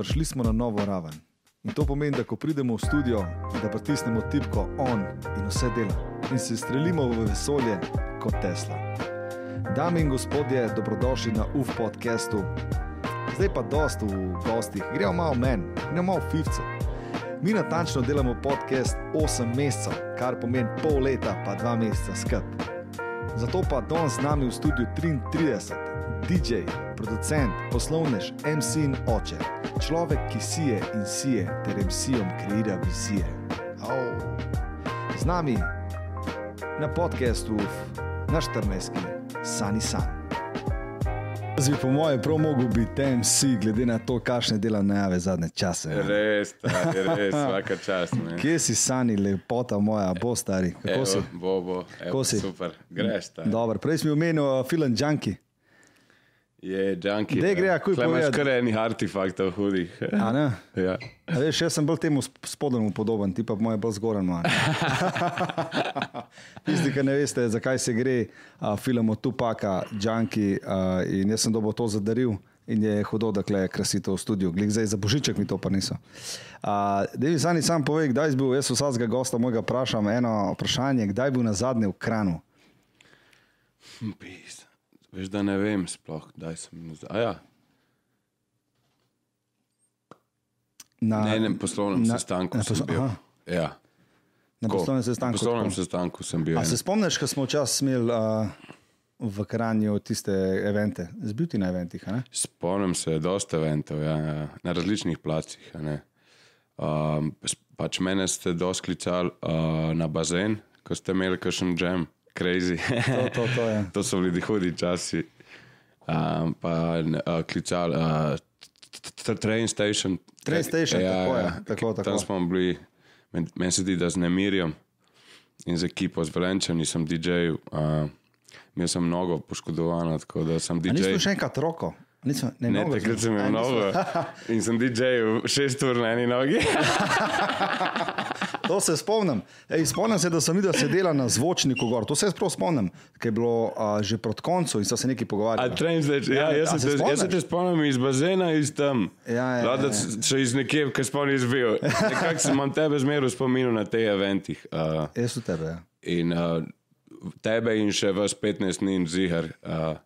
prišli smo na novo raven. In to pomeni, da ko pridemo v studio, da pritisnemo tipko on in vse dela in se streljimo v vesolje kot Tesla. Dame in gospodje, dobrodošli na UF podkastu. Zdaj pa dost v gostih, gremo malo men, gremo malo fifce. Mi natančno delamo podcast 8 mesecev, kar pomeni pol leta, pa 2 meseca skrb. Zato pa danes z nami v studiu 33, DJ, producent, poslovnež, MC in oče, človek, ki sije in sije, ter MC-om kreira vizije. Au. Z nami na podkastu na 14. Sani San. Zbi po mojem prav mogo biti MC, glede na to, kakšne dela najave zadnje čase. Res, tak, res, vsaka čast. Ne. Kje si Sani, lepota moja, bo stari? Kako Evo, si? Bo, bo, evo, si? super, greš ta. Dobro, prej si mi omenil uh, film Junkie. Je junkie. Daj, gre, akuj Tukaj imaš kar enih artefaktov hudih. A ne? Ja. A veš, jaz sem bolj temu sp- spodnjemu podoben, ti pa moj bolj zgoren. malo. Tisti, ki ne veste, zakaj se gre, a, film od Tupaka, Junkie, a, in jaz sem dobo to zadaril. In je hudo, da je krasito v studiu, glej zdaj za božiček mi to pa niso. Da mi sami sam povej, kdaj si bil, jaz vsakega gosta mojega vprašam eno vprašanje, kdaj je bil na zadnje v kranu? Hm, Pis. Veš, da ne vem sploh, kdaj sem. nazaj. Ja, Na, na enem poslovnem na- sestanku na sem poslo- bil. aha. Ja. na Tako, poslovnem sestanku. Na poslovnem tako. sestanku sem bil. A en. se spomniš, ko smo včasih imeli uh, v Kranju tiste evente? Zbil ti na eventih? Spomnim se, dosta eventov, ja, ja, na različnih placih. Um, pač mene ste dosti klicali uh, na bazen, ko ste imeli kakšen jam, crazy. To, to, to je. to so bili hudi časi. Um, pa uh, klicali uh, train station. Train station, tako je, tako, tako. Tam smo bili, men- meni se zdi, da z Nemirjem in z ekipo z Velenčani sem DJ. Uh, Imel sem mnogo poškodovano, tako da sem DJ. bil še enkrat roko? Nisem, ne, Ne, takrat sem imel nogo in sem DJ šest ur na eni nogi. To se spomnim. Ej, spomnim se, da sem videl sedela na zvočniku gor. To se prav spomnim, ker je bilo a, že proti koncu in so se nekaj A pogovarjali. train station, ja, Ja, jaz, a se se te, jaz se te spomnim iz bazena, iz tam. Ja, ja, ja, da še iz nekje, ki spomnim izbil. Nekako sem tebe zmeraj spominjal na te eventih. Uh, Jaz v tebe. Ja. in uh, tebe in še vas 15 dni in zihar. Uh,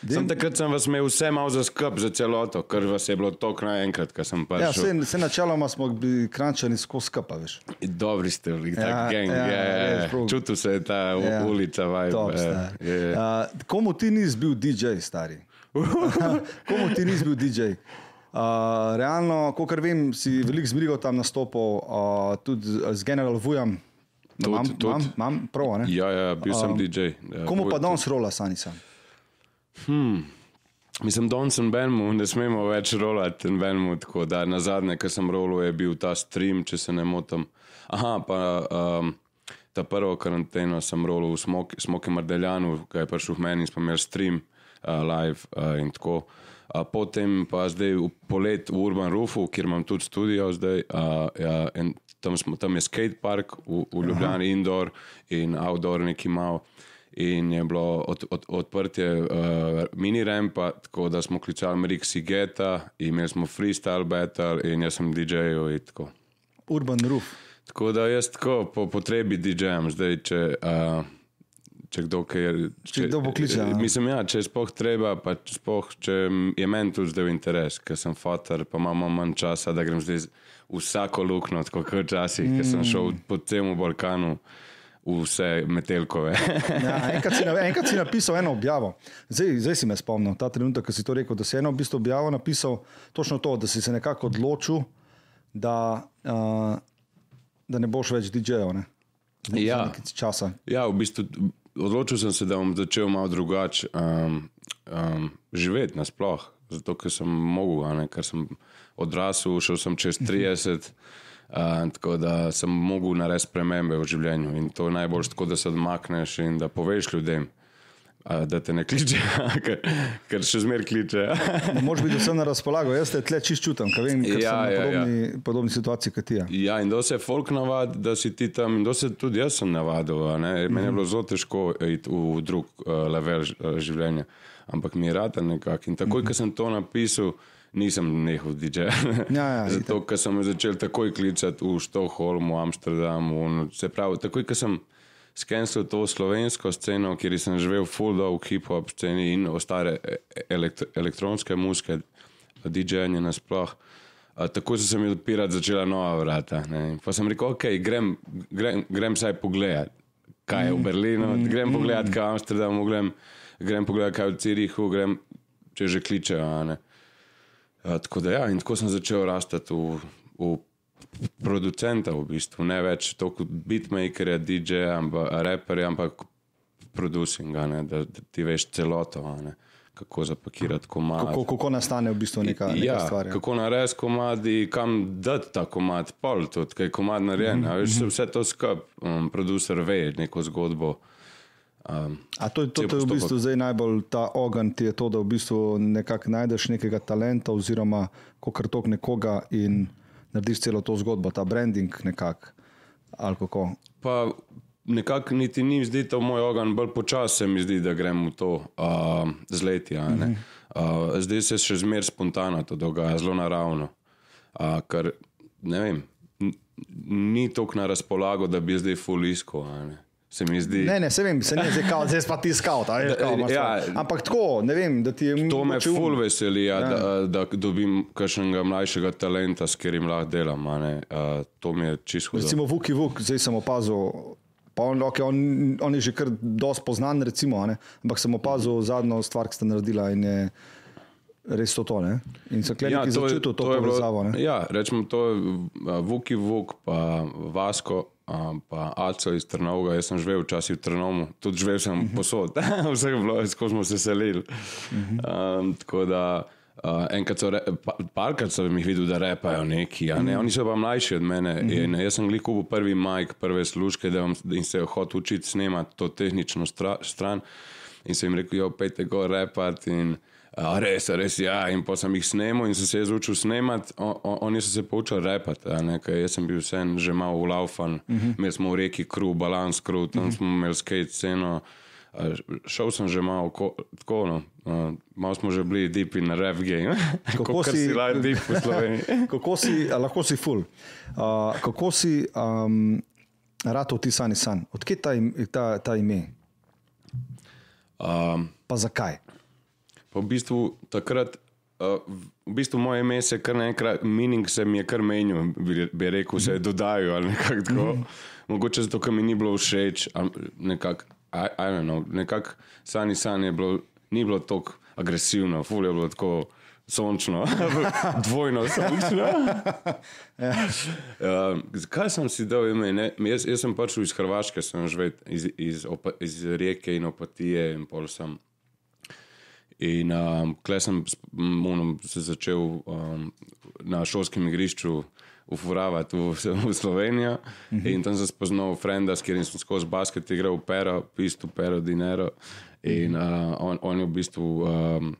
Sem takrat sem vas imel vse malo za skrb, za celoto, ker vas je bilo toliko naenkrat, ko sem Ja, prišel. vse, vse načeloma smo bili krančani skozi skapa, veš. Dobri ste bili, Ja, tako gang. ja, Ja, ja, ja. Čutil se je ta Ja. ja. ulica, vibe. Top, ja, ja. Uh, komu ti nisi bil DJ, stari? komu ti nisi bil DJ? Uh, realno, kot vem, si veliko zmerigal tam nastopal, uh, tudi z- General. Tudi, Imam, imam, imam prav, ne? Ja, ja, bil sem DJ. Ja, Komu pa danes rola, sani sam? Mislim, da sem Benmu, ne smemo več rolati in Benmu, tako da na zadnje, ki sem rolil, je bil ta stream, če se ne motim. Aha, pa um, ta prvo karanteno sem rolil v Smoki, Smoki Mardeljanu, ki je prišel v meni in smo imeli stream uh, live uh, in tako. Uh, potem pa zdaj v polet v Urban Roofu, kjer imam tudi studio zdaj. Uh, ja, tam, smo, tam je skate park v, v Ljubljani, Aha. indoor in outdoor neki malo. In je bilo od, od, odprtje uh, mini rampa, tako da smo klicali Merik Sigeta, imeli smo freestyle battle in jaz sem DJ-ov in tako. Urban Roof. Tako da jaz tako po potrebi DJ-jem, zdaj če. Uh, Če kdo, kaj, Če kdo pokliče, ja. Mislim, ja, če je spoh treba, pa če spoh, če je meni tudi zdaj v interes, ker sem fotor, pa imam manj časa, da grem zdaj vsako luknjo, tako kot včasih, mm. ker sem šel po celem Balkanu, v vse metelkove. Ja, enkrat, si, na- enkrat si napisal eno objavo, zdaj, zdaj si me spomnil, ta trenutek, ko si to rekel, da si eno v bistvu objavo napisal, točno to, da si se nekako odločil, da, uh, da ne boš več DJ-jev. ne? Ja. časa. Ja, v bistvu odločil sem se, da bom začel malo drugače um, um, živeti nasploh. Zato, ker sem mogel, ne, ker sem odrasel, šel sem čez 30, uh, tako da sem mogel narediti spremembe v življenju. In to je najbolj tako, da se odmakneš in da poveš ljudem. a, da te ne kliče, ker, ker še zmeraj kliče. Moš biti vse na razpolago, jaz te tle čist čutim, ker vem, ker Ja, sem v ja, podobni, ja. podobni situaciji kot ti. ja. Ja, in da se folk navadi, da si ti tam, in da se tudi jaz sem navadil. ne. Meni je bilo zelo težko iti v drug uh, level uh, življenja, ampak mi je rada nekako. In takoj, ko sem to napisal, nisem nehal DJ. Ja, ja, Zato, ker sem začel takoj klicati v Štokholmu, Amsterdamu. no, Se pravi, takoj, ko sem skenil to slovensko sceno, kjer sem živel full dog hip-hop sceni in ostale e- elekt elektronske muzike, DJ-je nasploh. Tako so se mi odpirati začela nova vrata. Ne. Pa sem rekel, ok, grem, grem, grem saj pogledat, kaj je v Berlinu, grem pogledat, kaj je v Amsterdamu, grem, grem pogledat, kaj je v Cirihu, grem, če že kličejo. A, tako da ja, in tako sem začel rastati v, v producenta, v bistvu. ne več toliko beatmakerja, DJ-ja, ampak raperja, ampak producinga, ne, da, da ti veš celoto, ne, kako zapakirati komad. Kako, kako nastane v bistvu neka, neka Ja, stvar. Ja. kako narediti komad, in kam dati ta komad, pol tudi, kaj je komad narejen. Mm -hmm. Vse to skup, um, producer ve neko zgodbo. Um, A to, to, cel to je v bistvu zdaj najbolj ta ogen, ti je to, da v bistvu nekako najdeš nekega talenta, oziroma kot tok nekoga in narediš celo to zgodbo, ta branding nekako. Pa nekako niti ni zdi to moj ogen, bolj počasi se mi zdi, da grem v to uh, z leti. a ne. Uh, zdaj se še zmeraj spontano to dogaja, zelo naravno. Uh, ker ne vem, ni toliko na razpolago, da bi zdaj fulisko. Se mi zdi. Ne, ne, se vem, se ne zdaj kao, zdaj pa ti skavt. ja. Ja, Ampak tako, ne vem, da ti je To me mogoče um- ful veseli, ja, da, da dobim kakšnega mlajšega talenta, s katerim lahko delam. a. Uh, to mi je čisto hudo. Recimo Vuki Vuk, zdaj sem opazil. Pa on, okay, on, on je že kar dosti poznan, recimo, a ampak sem opazil zadnjo stvar, ki ste naredila in je res to. to ne? in sem klepel, ki začutil to, to je povezavo. Ja, rečemo to, je, Vuki Vuk, pa Vasko, uh, pa Aco iz Trnovega. Jaz sem živel včasih v Trnovu, tudi živel sem Mhm. posod, vse je bilo, skozi smo se selili. Um, tako da. Uh, enkrat so, re- pa, parkrat sem jih videl, da repajo neki, a ne? Mhm. oni so pa mlajši od mene. Mm -hmm. in jaz sem gliko bil prvi majk, prve služke, da vam, in se je hotel učiti snemati to tehnično stra, stran. In sem jim rekel, jo, pejte go repat. In, a, res, a res, ja. In pa sem jih snemal in sem se jaz učil snemati, on, on, oni so se poučili repati. Jaz sem bil vsem že malo ulaufan, mm -hmm. imeli smo v reki kru, balans kru, tam mm -hmm. smo imeli skate sceno. A, Šel sem že malo ko, tako, no. uh, malo smo že bili deep in rap game. Kako si- si like deep v Sloveniji. kako si, lahko si full. Uh, kako si um, ratov ti sani san? Odkje ta, im- ta, ta ime? Um, Pa zakaj? V bistvu takrat, uh, v bistvu moje ime se kar naenkrat, meaning se mi je kar menil, bi, bi rekel, se je dodajal ali nekako tako. Mogoče zato, ker mi ni bilo všeč, nekako, I, I don't know, nekako sani san je bilo, ni bilo tako agresivno, ful je bilo tako sončno, dvojno sončno. Uh, zakaj sem si dal ime? Ne? Jaz, jaz sem pač iz Hrvaške, sem živel iz, iz, opa, iz reke in opatije in pol sem. In um, klej sem s- m, ono, se začel um, na šolskem igrišču ufuravati v, v Slovenijo. Mm -hmm. In tam sem spoznal frenda, s katerim sem skozi basket igral, Pero, pisto, Pero, Dinero. In uh, on, on je v bistvu um,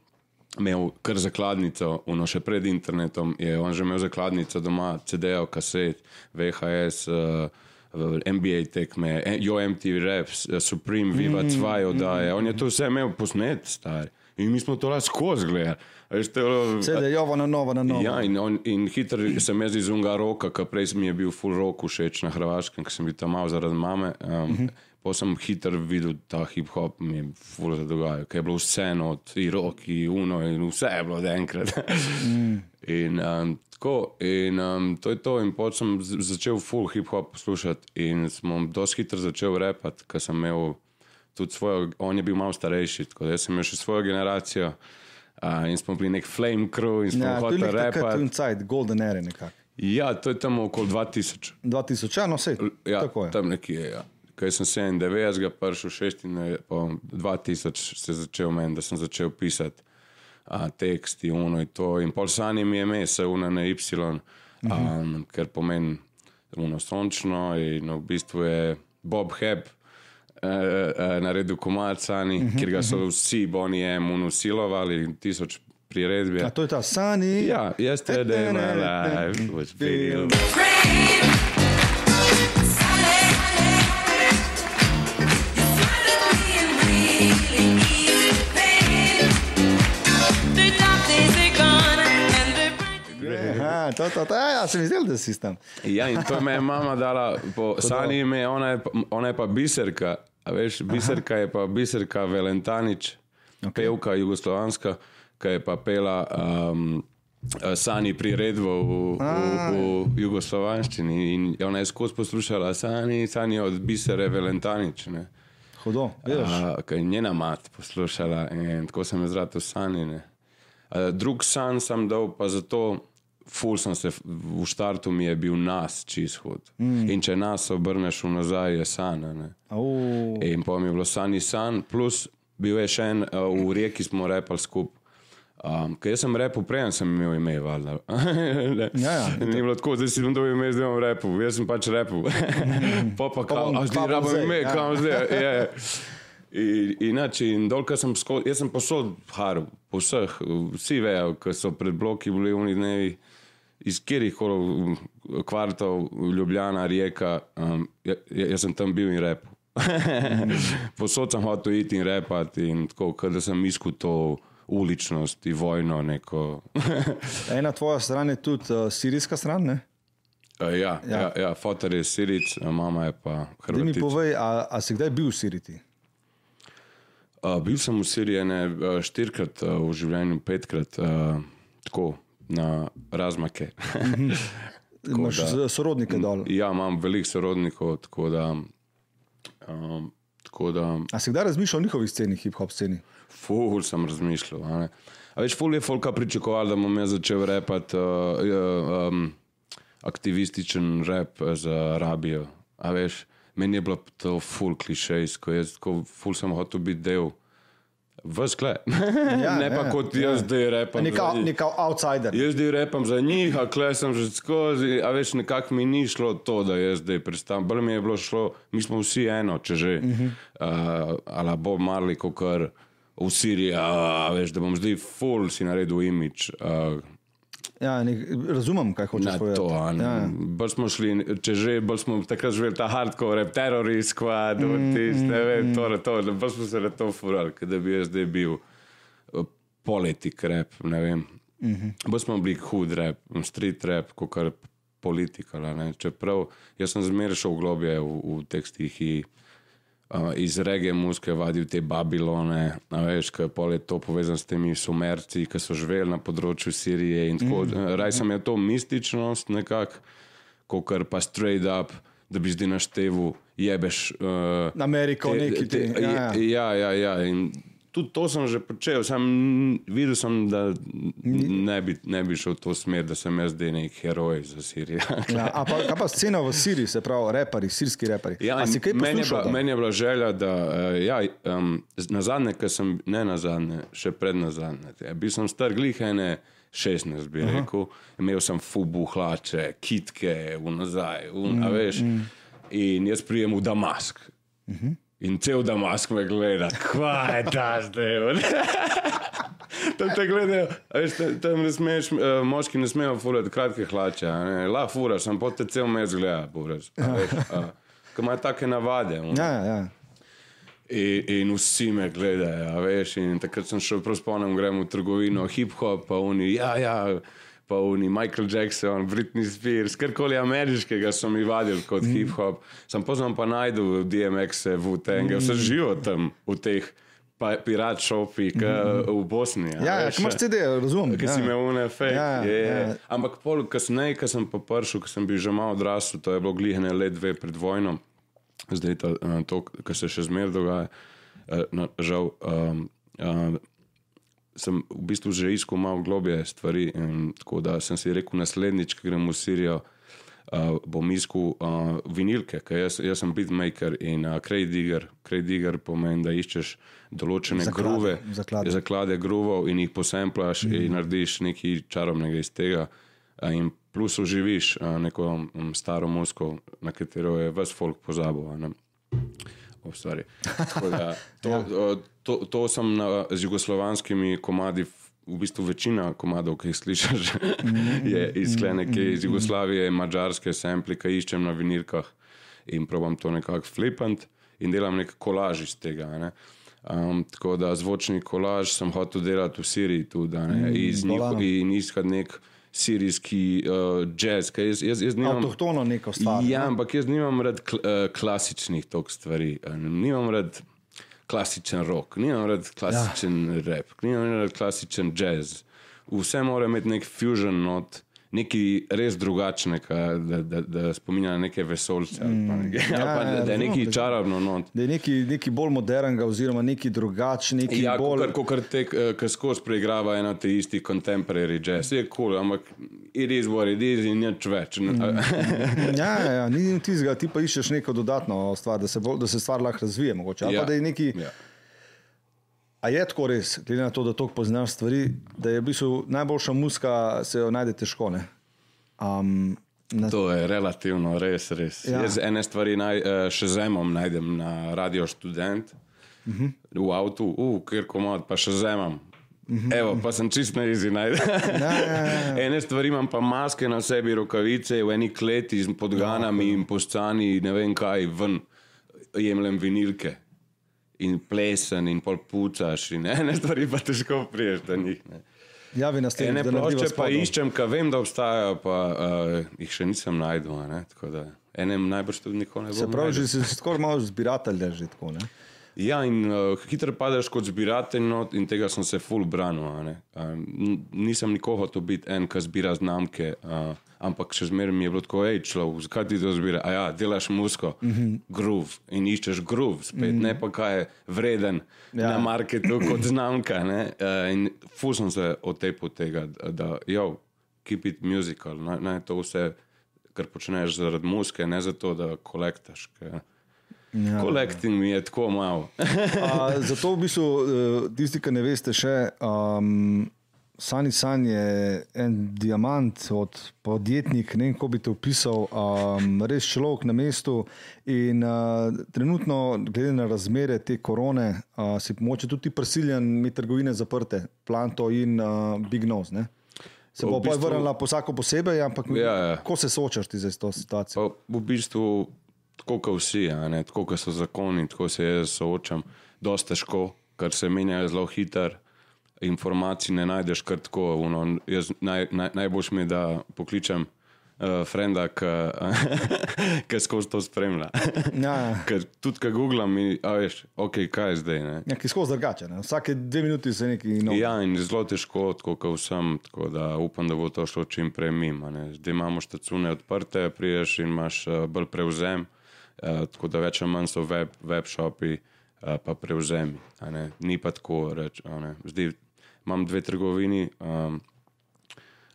imel kar zakladnico, ono še pred internetom. Je on že imel zakladnico doma, CD-jev, kaset, VHS. Uh, NBA tekme, jo MTV Raps, eh, Supreme, Viva 2 oddaje. On je to vse imel posnet, star. In mi smo to lahko skozi gledali. Vse je jovo na novo, na novo. Ja, in, on, in hitro sem jaz iz unga roka, ki prej mi je bil full rock všeč na Hrvaškem, ker sem bil tam malo zaradi mame. Um, uh -huh. Pa sem hitro videl ta hip-hop, mi je full se dogajal, ker je bilo vse od roki, uno in vse je bilo od enkrat. mm. In um, tako, in um, to je to. In potem sem začel full hip-hop poslušati in smo dosti hitro začel repati, ker sem imel tudi svojo, on je bil malo starejši, tako da sem imel še svojo generacijo. Uh, in smo bili nek flame crew in smo Ja, ja, to je hoteli repati. inside, golden era nekako. Ja, to je tam okoli 2000. 2000, ja, no vse. Ja, tako je. tam nekje je. Ja. Kaj sem 97, prišel 6 in po 2000 se je začel meni, da sem začel pisati a, teksti, uno in to. In pol sanje mi je ime, se una na Y, um, ker pomeni uno sončno in v bistvu je Bob Hebb. Uh, uh, naredil komat Sani, uh Mhm, -huh, kjer ga so vsi Boni M usilovali, tisoč priredbe. A to je ta Sani. Ja, yesterday my life was filled. Aha, to, to, to, ja, se mi zdelo, da si tam. Ja, in to me je mama dala, po Sani ime, ona je, ona je pa biserka. A veš, biserka je pa biserka Valentanič, okay. pevka jugoslovanska, ki je pa pela um, Sani priredbo v, v, v jugoslovanščini. In ona je skozi poslušala Sani, Sani od bisere Valentanič. Ne. Hudo. A, Kaj je njena mat poslušala in tako sem jaz zrato sanjene. Drug san sem dal pa zato, ful sem se, v štartu mi je bil nas čist hud. Mm. In če nas obrneš v nazaj, je san. Au. In pa mi je bilo sani san, plus bil je še en, uh, v reki smo repali skupaj. Um, ker jaz sem repel, prej sem imel ime, valjda. Ja, ja. Ni bilo tako, da si bom dobil ime, zdaj bom repel. Jaz sem pač repel. pa pa kao, a zdaj rabim zdaj, ime, ja. kam zdaj. Je. In, inače, in dol, ko sem sko, jaz sem posod haru, po vseh, vsi vejo, ko so pred bloki bili v dnevi, iz kjerih koli kvartov, Ljubljana, Rijeka, um, ja- jaz sem tam bil in repel. Posod sem hotel iti in repati, in tako, da sem to uličnost, in vojno. Ena tvoja stran je tudi uh, sirijska stran, ne? ja, ja, ja, ja fotor je Siric, mama je pa Da mi povej, a, a si kdaj bil v Siriji? Uh, bil sem v Siriji ne, uh, štirikrat uh, v življenju, petkrat, uh, tako na razmake. Imaš da- sorodnike dol. ja, imam veliko sorodnikov, tako da. Um, tako da A si kdaj razmišljal o njihovi sceni, hip-hop sceni? Ful sem razmišljal. a. A veš, ful je folka pričakoval, da bom jaz začel repati uh, um, aktivističen rep za Arabijo. A veš, meni je bilo to ful klišejsko, jaz tako ful sem hotel biti del. Vskle. Ja, ne pa ja, kot ja. jaz zdaj repam. Neka, za njih. neka outsider. Jaz zdaj repam za njih, a kle sem že skozi, a veš, nekako mi ni šlo to, da jaz zdaj predstavljam. Bolj mi je bilo šlo, mi smo vsi eno, če že, uh -huh. uh, ali bo marli, kot kar v Siriji, a, a veš, da bom zdaj full si naredil imič. Uh, Ja, nek, razumem, kaj hočeš Na povedati. to. Ja. bolj smo šli, če že, bolj smo takrat živeli ta hardcore, terorist, squad, mm, tist, ne vem, to, to, bolj smo se na to furali, da bi jaz zdaj bil eh, politik rap, ne vem. Mm -hmm. Bolj smo bili hud rap, street rap, kot kar politika. Ne. Čeprav jaz sem zmeraj šel globje v, v tekstih in uh, iz regije muske vadil te Babilone, veš, kaj pol je to povezano s temi sumerci, ki so živeli na področju Sirije. in Tako, mm. Raj sem je to mističnost nekako, kot kar pa straight up, da bi zdaj naštevu jebeš. Uh, Ameriko, neki ti. Ja, ja. ja, ja, ja. In tudi to sem že počel, sem videl, sem, da ne bi, ne bi šel v to smer, da sem jaz zdaj nek heroj za Sirijo. Ja, a pa, pa scena v Siriji, se pravi, reperi, sirski reperi. Ja, meni, je bila, meni je bila želja, da uh, ja, um, na zadnje, ki sem, ne na zadnje, še pred na zadnje, ja, bil sem star glihene 16, bi rekel, imel sem fubu hlače, kitke, v nazaj, v, mm, veš. Mm. In jaz prijem v Damask. Mm -hmm. In cel Damask me gleda, kva je ta zdaj. Tam te gledajo, veš, tam- tam ne smeš, uh, moški ne smejo furati kratke hlače, la furaš, sem potem cel mes gleda, furaš. a veš, a, Ko imajo take navade. Ja, ja, ja. In, in vsi me gledajo, veš. In takrat sem šel, prav spomnim, gremo v trgovino, hip-hop, pa oni, ja, ja, pa oni, Michael Jackson, Britney Spears, karkoli ameriškega so mi vadili kot mm. hip-hop. Sem poznam pa najdu DMX-e v mm. vse živo tam v teh pa, pirat šopih mm. v Bosni. Ja, ja, ko imaš CD, razumem. Ki ja. si imel une fake. Ja, Ja, je, ja. je. Ampak pol kasneje, ko sem pa prišel, ko sem bil že malo odrasel, to je bilo glihne let dve pred vojno, zdaj ta, eh, to, kar se še zmeraj dogaja, eh, žal. Um, um, Sem v bistvu že iskal malo globje stvari, in tako da sem si rekel, naslednjič, ko grem v Sirijo, uh, bom iskal uh, vinilke, ker jaz, jaz sem beatmaker in uh. Crate digger pomeni, da iščeš določene Zaklade, gruve, zaklade. zaklade gruvov in jih posemplaš mm. in narediš nekaj čarobnega iz tega. a, In plus oživiš a, neko um, staro musko, na katero je ves folk pozabil. ne. Ustvari. Tako da To, ja. to, to sem na, z jugoslovanskimi komadi, v bistvu večina komadov, ki jih slišiš, je izklene, ki je iz Jugoslavije, mačarske, sempli, ki iščem na vinilkah in probam to nekako flipant in delam nek kolaž iz tega. Ne. Um, tako da zvočni kolaž sem hotel delati v Siriji tudi ne, iz njih in iskati nek sirijski uh, jazz. Jaz, jaz, jaz nimam, Avtohtono neko stvar. Ja, ampak jaz nimam rad kl, uh, klasičnih tok stvari. Uh, nimam rad klasičen rock, nimam rad klasičen ja. rap, nimam rad klasičen jazz. Vse mora imeti nek fusion not nekaj res drugačnega, da, da, da spominja na neke vesolce. Mm. Ja, ja, pa, da, da je nekaj čarobno. No. Da je nekaj, nekaj bolj modernega, oziroma nekaj drugačnega. Ja, bolj... kot te, ki skozi preigrava eno te isti contemporary jazz. Je kul, cool, ampak it is what it is in nič več. Mm. ja, ja, ni tizga, ti pa iščeš neko dodatno stvar, da se, bolj, da se stvar lahko razvije. Mogoče, ja. Ja. A je tako res, glede na to, da tako poznaš stvari, da je v bistvu najboljša muska, se jo najde težko? Um, na... To je relativno res. res. Ja. Jaz ene stvari naj, eh, še zemom najdem na radio študent, uh mhm. -huh. v avtu, uh, kjer komod, pa še zemam. Mhm. Evo, pa sem čist na izi najdel. Ja, ja, ja. Ene stvari imam pa maske na sebi, rokavice, v eni kleti z podganami ja, in poscani, ne vem kaj, ven jemljem vinilke in plesen, in pol pucaš, in ene stvari pa težko priješ do njih. Ne. Ja, vi nas tega ne plošče pa iščem, ka vem, da obstajajo, pa uh, jih še nisem najdel. Enem najbrž tudi nikoli ne bo. Se pravi, že si skoraj malo zbiratelj, da že tako. Ne? Ja, in uh, hitro padeš kot zbiratelj, no, in tega sem se full branil. Uh, nisem nikoho hotel biti en, ki zbira znamke. Uh, ampak še zmeraj mi je bilo tako, hej, človek, zakaj ti to zbira? A ja, delaš musko, mm -hmm. groove in iščeš groove, spet mm -hmm. ne pa kaj je vreden ja. na marketu kot znamka. Uh, in fusam se od te potega, da, jo, keep it musical, naj, naj to vse, kar počneš zaradi muske, ne zato, da kolektaš. Ja, Kolekting ja. mi je tako malo. zato, v bistvu, eh, tisti, ki ne veste, še um, Sani San je en diamant od podjetnika, ne vem, kako bi to opisal, um, res človek na mestu. In uh, trenutno, glede na razmere te korone, uh, si moče tudi prisiljen imeti trgovine zaprte, planto in uh, big nose. Ne? Se bo pa bistvu, vrnila vsako posebej, ampak ja, ja. kako se soočaš ti z to situacijo? V bistvu, tako kot vsi, tako kot so zakoni, tako se jaz soočam, dosta težko, ker se menjajo zelo hitro informacij ne najdeš kar tako. Uno, jaz, naj, naj, najboljš mi je, da pokličem uh, frenda, ki skozi to spremlja. ja. Ker tudi, ko googlam, veš, okay, kaj je zdaj. Ja, ki skozi drugače. Vsake dve minuti se nekaj novi. Ja, in zelo težko, kot vsem, tako da upam, da bo to šlo čim prej mimo. Zdaj imamo štacune odprte, priješ in imaš uh, bolj prevzem. Uh, tako da več ali manj so web, web shopi, uh, pa prevzemi. Ni pa tako reči imam dve trgovini, um,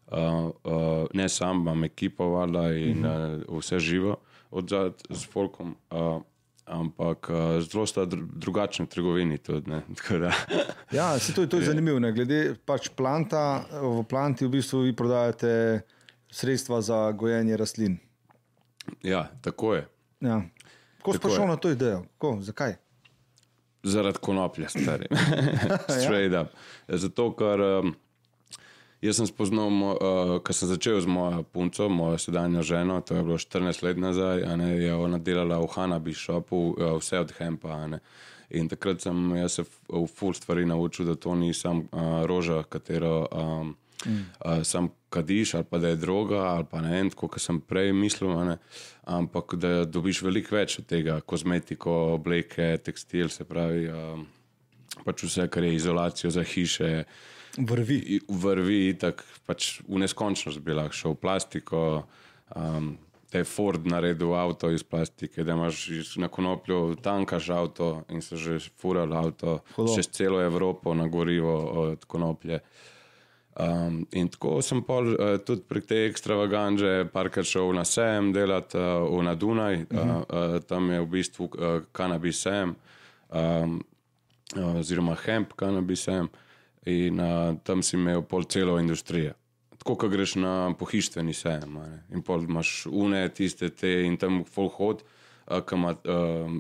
uh, uh, ne sam, imam ekipo vala in uh -huh. uh, vse živo od zadaj z Folkom. Uh, Ampak uh, zelo sta drugačni trgovini. Tudi, ja, se to je, to je zanimivo. Ne? Glede pač planta, v planti v bistvu vi prodajate sredstva za gojenje rastlin. Ja, tako je. Ja. Kako ste prišli na to idejo? Ko? Zakaj? Zaradi konoplje, stari. Straight up. Zato, ker um, jaz sem spoznal, uh, ko sem začel z mojo punco, mojo sedanjo ženo, to je bilo 14 let nazaj, ne, je ona delala v Hanabi šopu, uh, vse od Hempa. In takrat sem se v full stvari naučil, da to ni samo uh, roža, katero. Um, mm. uh, sam kadiš, ali pa da je droga, ali pa ne en, kot sem prej mislil. Ne, ampak da dobiš veliko več od tega, kozmetiko, obleke, tekstil, se pravi, um, pač vse, kar je izolacijo za hiše. Vrvi. Vrvi, tako pač v neskončnost bi lahko šel v plastiko. Um, Da je Ford naredil avto iz plastike, da imaš na konoplju tankaš avto in se že fural avto čez celo Evropo na gorivo od konoplje. Uh, Um, in tako sem pol, uh, tudi prek te ekstravaganže, parkrat šel na SEM, delati uh, na Dunaj, uh -huh. uh, uh, tam je v bistvu kanabis uh, SEM, um, uh, oziroma hemp kanabis SEM, in uh, tam si imel pol celo industrijo. Tako, ko greš na pohištveni SEM, in pol imaš une, tiste te in tam full hod. uh, ki ima uh,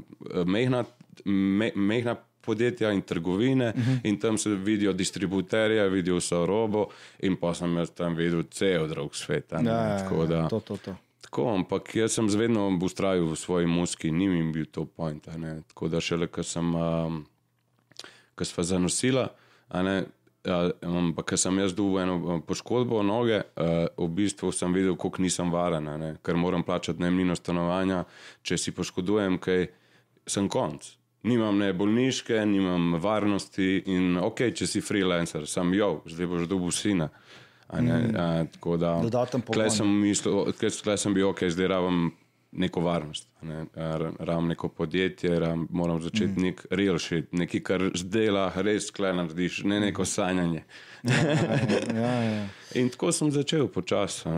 mehna, me, mehna podjetja in trgovine, uh -huh. in tam se vidijo distributerje, vidijo vso robo, in pa sem jaz tam videl cel drug svet. a ne. Ja, ja, Tako da- ja, to, to, to. Tako, ampak jaz sem vedno ustrajal v svoji muski, ni mi bil to point. Tako da šele, ko sem, um, ko sva zanosila, ne, ampak ko sem jaz dobil eno um, poškodbo noge, uh, v bistvu sem videl, koliko nisem varen, ker moram plačati najemnino stanovanja, če si poškodujem, kaj sem konc. Nimam ne bolniške, nimam varnosti in ok, če si freelancer, sem jo, zdaj boš dobil sina. A Ne, a, tako da, Dodaten tle pogon. sem bil, ok, zdaj rabim neko varnost, ne, rabim neko podjetje, rabim, moram začeti mm. nek real shit, nekaj, kar zdela, res tle narediš, ne neko sanjanje. Ja, ja. In tako sem začel počasi.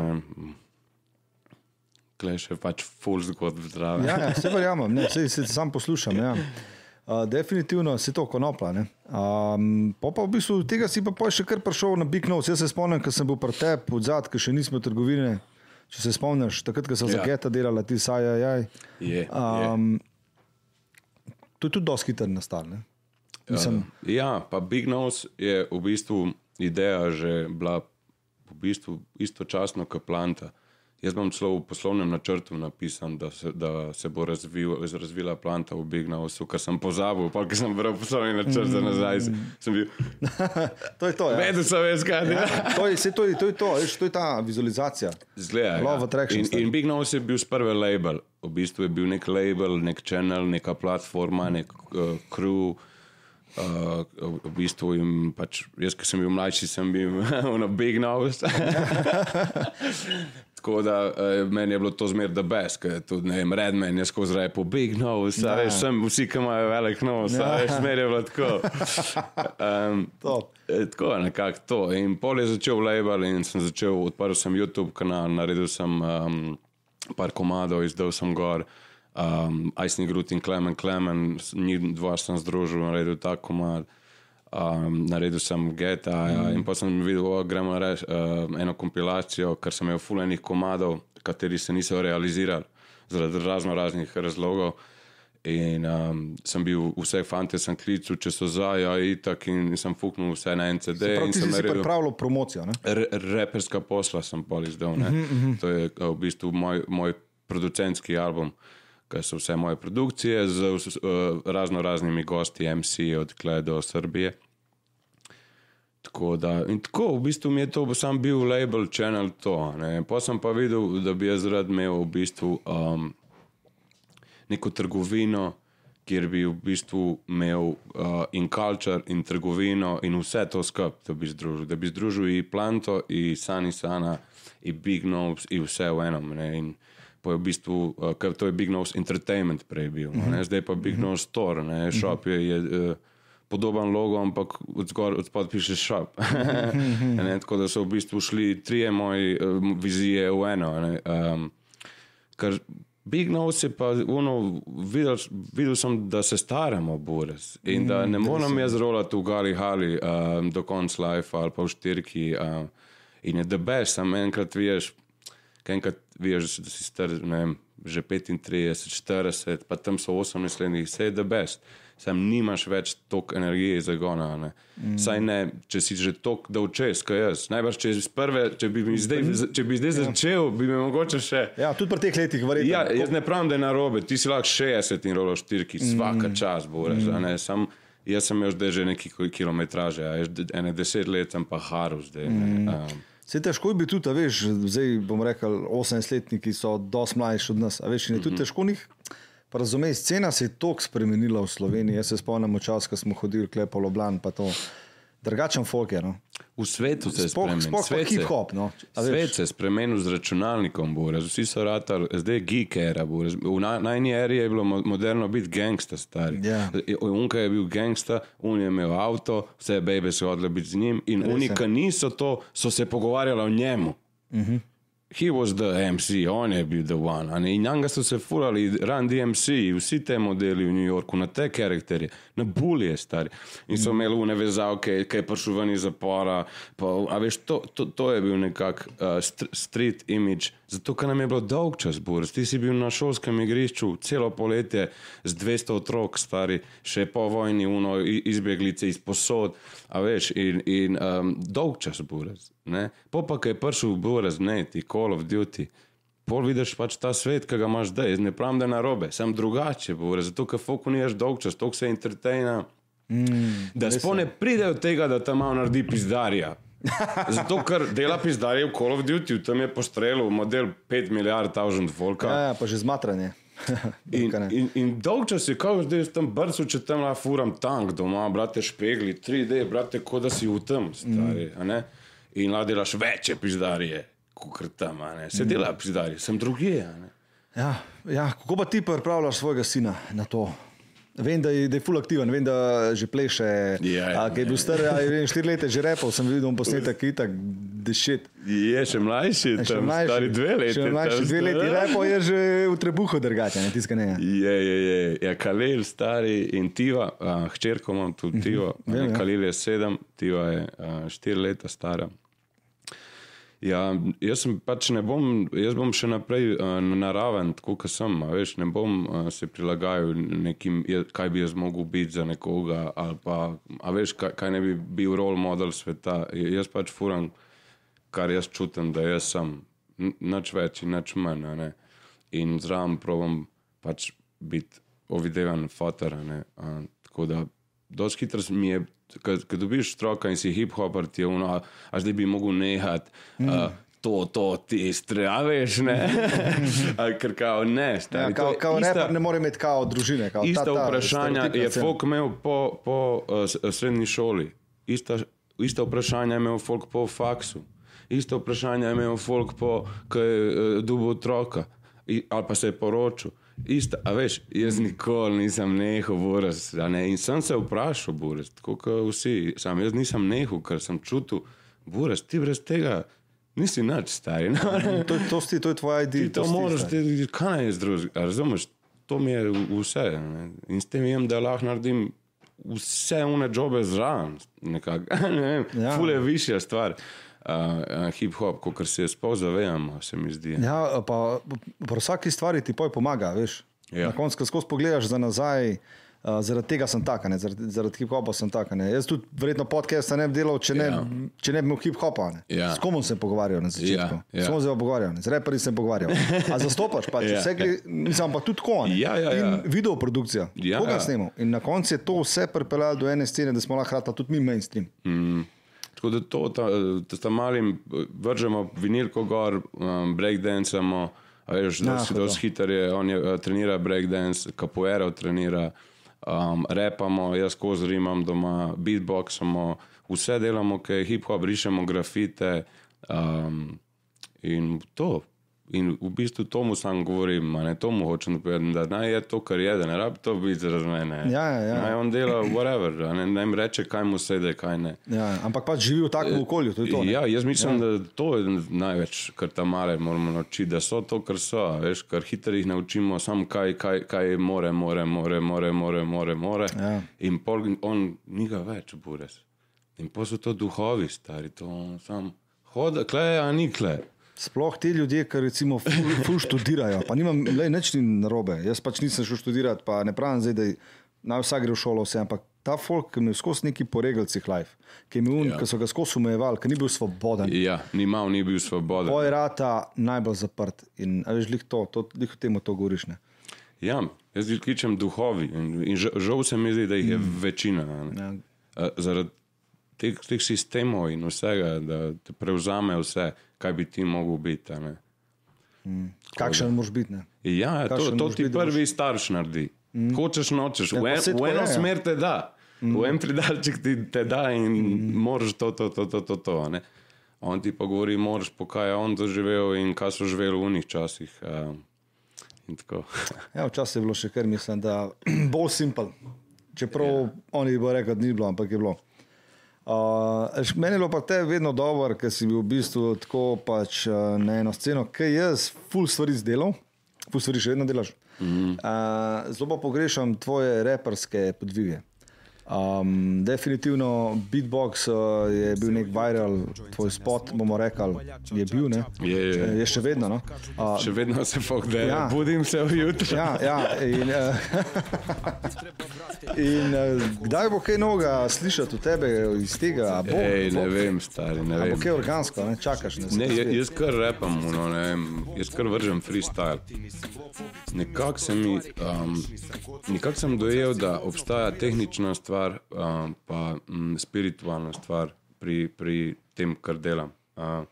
Klej še pač full zgodb zdrave. Ja, ja, se verjamem, ne, se, se sam poslušam. Ja. Uh, definitivno si to konopla. ne. Um, pa, pa v bistvu tega si pa pol še kar prišel na Big Nose. Jaz se spomnim, ko sem bil pri tebi od zadaj, ko še nismo trgovine. Če se spomniš, takrat, ko sem ja. za Ja. geta delala, ti saj, jaj. Je, je. Um, to je tudi dosti hiter nastal. Ne? Mislim, Uh, ja, pa Big Nose je v bistvu ideja že bila v bistvu istočasno kot planta. Jaz bom celo v poslovnem načrtu napisan, da se, da se bo razvil, razvila planta v Big Nose, ker sem pozabil, pa ker sem bral poslovni načrt za nazaj. Sem bil, to je to. Ja. vedel sem, veš, kaj Ja, je. to, je, to, je, to, je to, veš, to je ta vizualizacija. Zgleda, Law of attraction in, in Big Nose je bil z prve label. V bistvu je bil nek label, nek channel, neka platforma, nek uh, crew. Uh, v bistvu jim pač, jaz, ki sem bil mlajši, sem bil na Big Nose. Tako da uh, meni je bilo to zmer da best, ker tudi ne vem, Redman je skozi repo Big Nose, ja. veš, sem vsi, ki imajo velik nos, ja. veš, zmer je bilo tako. Um, Tako je nekako to. In pol je začel label in sem začel, odprl sem YouTube kanal, naredil sem um, par komadov, izdal sem gor. Um, Icing Root in Klemen Klemen, njih dva sem združil, naredil ta komad. Um, naredil sem Geta ja, in pa sem videl, da gremo reči uh, eno kompilacijo, ker sem imel fulejnih komadov, kateri se niso realizirali zaradi razno raznih razlogov. In um, sem bil vse fante, sem klical, če so za, ja, itak, in sem fuknil vse na en CD. Prav, in ti si naredil- pripravljal promocijo. Ne? R- reperska posla sem pol izdal. Uh -huh. To je uh, v bistvu moj, moj producentski album, ker so vse moje produkcije z uh, razno raznimi gosti, MC od Kle do Srbije. Tako da, in tako, v bistvu mi je to sam bil label, channel to. ne. Pa sem pa videl, da bi jaz rad imel v bistvu um, neko trgovino, kjer bi v bistvu imel uh, in culture, in trgovino, in vse to skupaj, da bi združil. Da bi združil in planto, in sani sana, in big nose, in vse v enem. Ne? In pa je v bistvu, uh, ker to je big nose entertainment prej bil, mm -hmm. zdaj pa big nose store, ne? shop je. je uh, Podoben logo, ampak od zgor- od spodaj piše shop. ne, tako da so v bistvu šli trije moji uh, vizije v eno. ne. Um, Ker Big Nose je pa uno, videl, videl sem, da se staramo, Boris. In da ne morem jaz rolati v Gali Hali um, do konca life ali pa v štirki. Um, in je the best, sam enkrat veš, enkrat veš, da si star, ne vem, že 35, 40, pa tam so 18 let, vse je the best. Sam nimaš več toliko energije za gona. Ne. Mm. Saj ne, če si že toliko dolčes, kot jaz. Najbrž, če, iz prve, če bi, zdaj, če bi zdaj začel, bi me mogoče še. Ja, tudi pri teh letih, verjetno. Ja, jaz ne pravim, da je narobe, ti si lahko 60 in rolo štirki, vsaka mm. čas bo reč. Mm. Jaz sem imel zdaj že neki kilometraže, ene deset let sem pa haru zdaj. Mm. Um, Se težko je biti tudi, veš, zdaj bom rekel, 18-letniki so dosti mlajši od nas. a Veš, in je tudi težko njih. Razumej, scena se je toliko spremenila v Sloveniji. Jaz se spomnim čas, ko smo hodili klepo Loblan, pa to. Drugačen folk je. No. v svetu se je spremenil. Svet se- hip-hop. No. A veš. Svet se je spremenil z računalnikom, Boris. vsi so ratali, zdaj je geek era. Boris. V na- najni eri je bilo mo- moderno biti gangsta, stari. Ja. Unka je bil gangsta, un je imel avto, vse bebe so hodile biti z njim in ki niso to, so se pogovarjali o njemu. He was the MC, on je bil the one. In njega so se furali, Run DMC, vsi te modeli v New Yorku, na te karakterje, na bulje stari. In so imeli une vezavke, ki je prišel ven iz zapora. Pa, a veš, to, to, to je bil nekak uh, st street image. Zato, ker nam je bilo dolg čas, Boris. Ti si bil na šolskem igrišču celo poletje z 200 otrok, stari, še po vojni, uno, izbjeglice iz posod, a veš, in, in um, dolg čas, Boris. ne. Po pa, ki je prišel Boris, ne, ti Call of Duty. Pol vidiš pač ta svet, ki ga imaš zdaj. Ne pravim, da je narobe, sem drugače, Boris, zato ker fokuniraš dolg čas, toliko se entertaina. Mm, da spone pride od tega, da tam malo naredi pizdarja. Zato, ker dela pizdarje v Call of Duty, tam je postrelil model 5 milijard tavžent volka. Ja, ja, pa že zmatranje. In, in, in dolg čas je, kot da jaz tam brcu, če tam la furam tank doma, brate, špegli, 3D, brate, kot da si v tem, stari. Mm. In la delaš večje pizdarje, kot tam. Se dela pizdarje, sem drugje. Ja, ja, kako pa ti pripravljaš svojega sina na to? Vem, da je, da je full aktiven, vem, da že pleše. Ja, ja, ki je bil star, ja, vem, štiri leta že repal, sem videl posnetek, ki je tako dešet. Je še mlajši, stari dve leti. Še mlajši dve leti, stari. repal je že v trebuhu drgače, ne tiska ne. Je, je, je, je Kalil, stari in Tiva, uh, hčerko imam tudi Tivo. Vem, ja. Kalil je sedem, Tiva je uh, štiri leta stara. Ja, jaz pač ne bom, jaz bom še naprej uh, naraven, tako kot sem. Veš, ne bom uh, se prilagajal nekim, kaj bi jaz mogel biti za nekoga, pa, a veš, kaj, kaj ne bi bil role model sveta. Jaz pač furam, kar jaz čutim, da jaz sem, N- nič več in nič manj. In zraven provam pač biti a ne. A, Tako da, dosti hitro mi je, ko dobiš stroka in si hip-hopper, ti je ono, a, zdaj bi mogel nehati. Mm. To, to, ti strejaveš, ne? Ker kao ne, Ja, stari. to kao, kao ista- reper ne more imeti kao družine. Kao, Ista ta, ta, vprašanja je folk imel po, po uh, srednji šoli, ista, ista vprašanja je imel folk po faksu, ista vprašanja je imel folk po, ko je uh, dubo otroka I, ali pa se je poročil. Ista, a veš, jaz nikoli nisem nehal boras, ne? in sem se vprašal, boras, tako kot vsi, sam jaz nisem nehal, ker sem čutil, boras, ti brez tega nisi nič stari. No? To, to, sti, to je tvoja ideja. to moraš, ti, kaj naj drugega, razumeš? To mi je vse. Ne? In s tem vem, da lahko naredim vse une jobe zraven. nekako. Ne vem, Ja. Fule višja stvar. Uh, uh, hip-hop, kot se sploh zavedamo, se mi zdi. Ja, pa pri vsaki stvari ti poj pomaga, veš. Ja. Na koncu, ko skozi pogledaš za nazaj, uh, zaradi tega sem tak, ne, zaradi, zaradi hip-hopa sem tak. ne. Jaz tudi verjetno podcasta ne bi delal, če ne, Ja. če ne bi imel hip-hopa. ne. Ja. S kom sem pogovarjal na začetku? Ja, ja. S kom sem se pogovarjal, ne. z reperji sem pogovarjal. A zastopaš pač, Ja. vse, ki, mislim, pa tudi ko. ne. Ja, ja, ja. In video produkcija, Ja, koga ja. snemal. In na koncu je to vse pripeljalo do ene scene, da smo lahko rata tudi mi mainstream. Tako da to, ta, da sta malim, vržemo vinilko gor, um, breakdancemo. a Veš, dosti, hudo. dosti hiter je, on je uh, trenira breakdance, capoeira trenira, um, repamo, jaz skozi rimam doma, beatboxamo, vse delamo, ki je hip-hop, rišemo grafite um, in to. In v bistvu tomu sam govorim, ne tomu hočem povedati, da naj je to, kar je, da ne rabi to biti zaradi mene. Ja, ja, ja. Naj on dela whatever, ne, naj mi reče, kaj mu sede, kaj ne. Ja, ampak pač živi v takem okolju, to to. ne. Ja, jaz mislim, ja. da to je največ, kar tam male moramo naučiti, da so to, kar so. Veš, kar hitro jih naučimo, samo kaj, kaj, kaj more, more, more, more, more, more, more. Ja. In pol, on ni ga več, bures. In pa so to duhovi, stari, to sam hoda, kle, a ni kle. Sploh ti ljudje, ki recimo ful, ful študirajo, pa nimam le nič ni narobe. Jaz pač nisem šel študirati, pa ne pravim zdaj, da naj vsak gre v šolo, vse, ampak ta folk, ki je imel skozi neki poregalcih life, ki, je un, Ja. ki so ga skozi omejevali, ki ni bil svoboden. Ja, ni mal, ni bil svoboden. Tvoj rata najbolj zaprt in veš, lih to, to, lih o tem to govoriš. Ne? Ja, jaz jih kličem duhovi in, in žal, se mi zdi, da jih je mm. večina. Ja. A, Zaradi teh, teh sistemov in vsega, da te prevzame vse, kaj bi ti mogel biti. ne. Kakšen moraš biti? Ne? Ja, to, Kakšen to moraš ti biti, prvi starš naredi. Mm. Hočeš, nočeš, Ja, v, en, v eno je, ja. smer te da, mm. v en predalček ti te da in mm. moraš to, to, to, to. to, to ne. On ti pa govori, moraš po kaj je on doživel in kaj so živeli v unih časih. Tako. Ja, včasih je bilo še kar, mislim, da bolj simpel. Čeprav yeah. oni bo rekel, da ni bilo, ampak je bilo. Uh, meni je bilo pa te vedno dobro, ker si bil v bistvu tako pač uh, na eno sceno, ki jaz full stvari izdelal, full stvari še vedno delaš. Mm -hmm. uh, zelo pa pogrešam tvoje reperske podvige. Um, definitivno beatbox uh, je bil nek viral, tvoj spot, bomo rekli, je bil, ne? Je, je. je še vedno. No? Uh, Še vedno se pogledam, Ja. budim se vjutraj. ja, ja, in, uh, in uh, kdaj bo kaj novega slišati od tebe iz tega? Bo, Ej, ne bo, vem, stari, ne a bo vem. kaj organsko, ne? čakaš. Ne, Ne, jaz, jaz kar repam, no, ne vem, jaz kar vržem freestyle. Nekako sem, um, nekak sem dojel, da obstaja tehnična stvar, um, pa um, spiritualna stvar pri, pri tem, kar delam. Uh,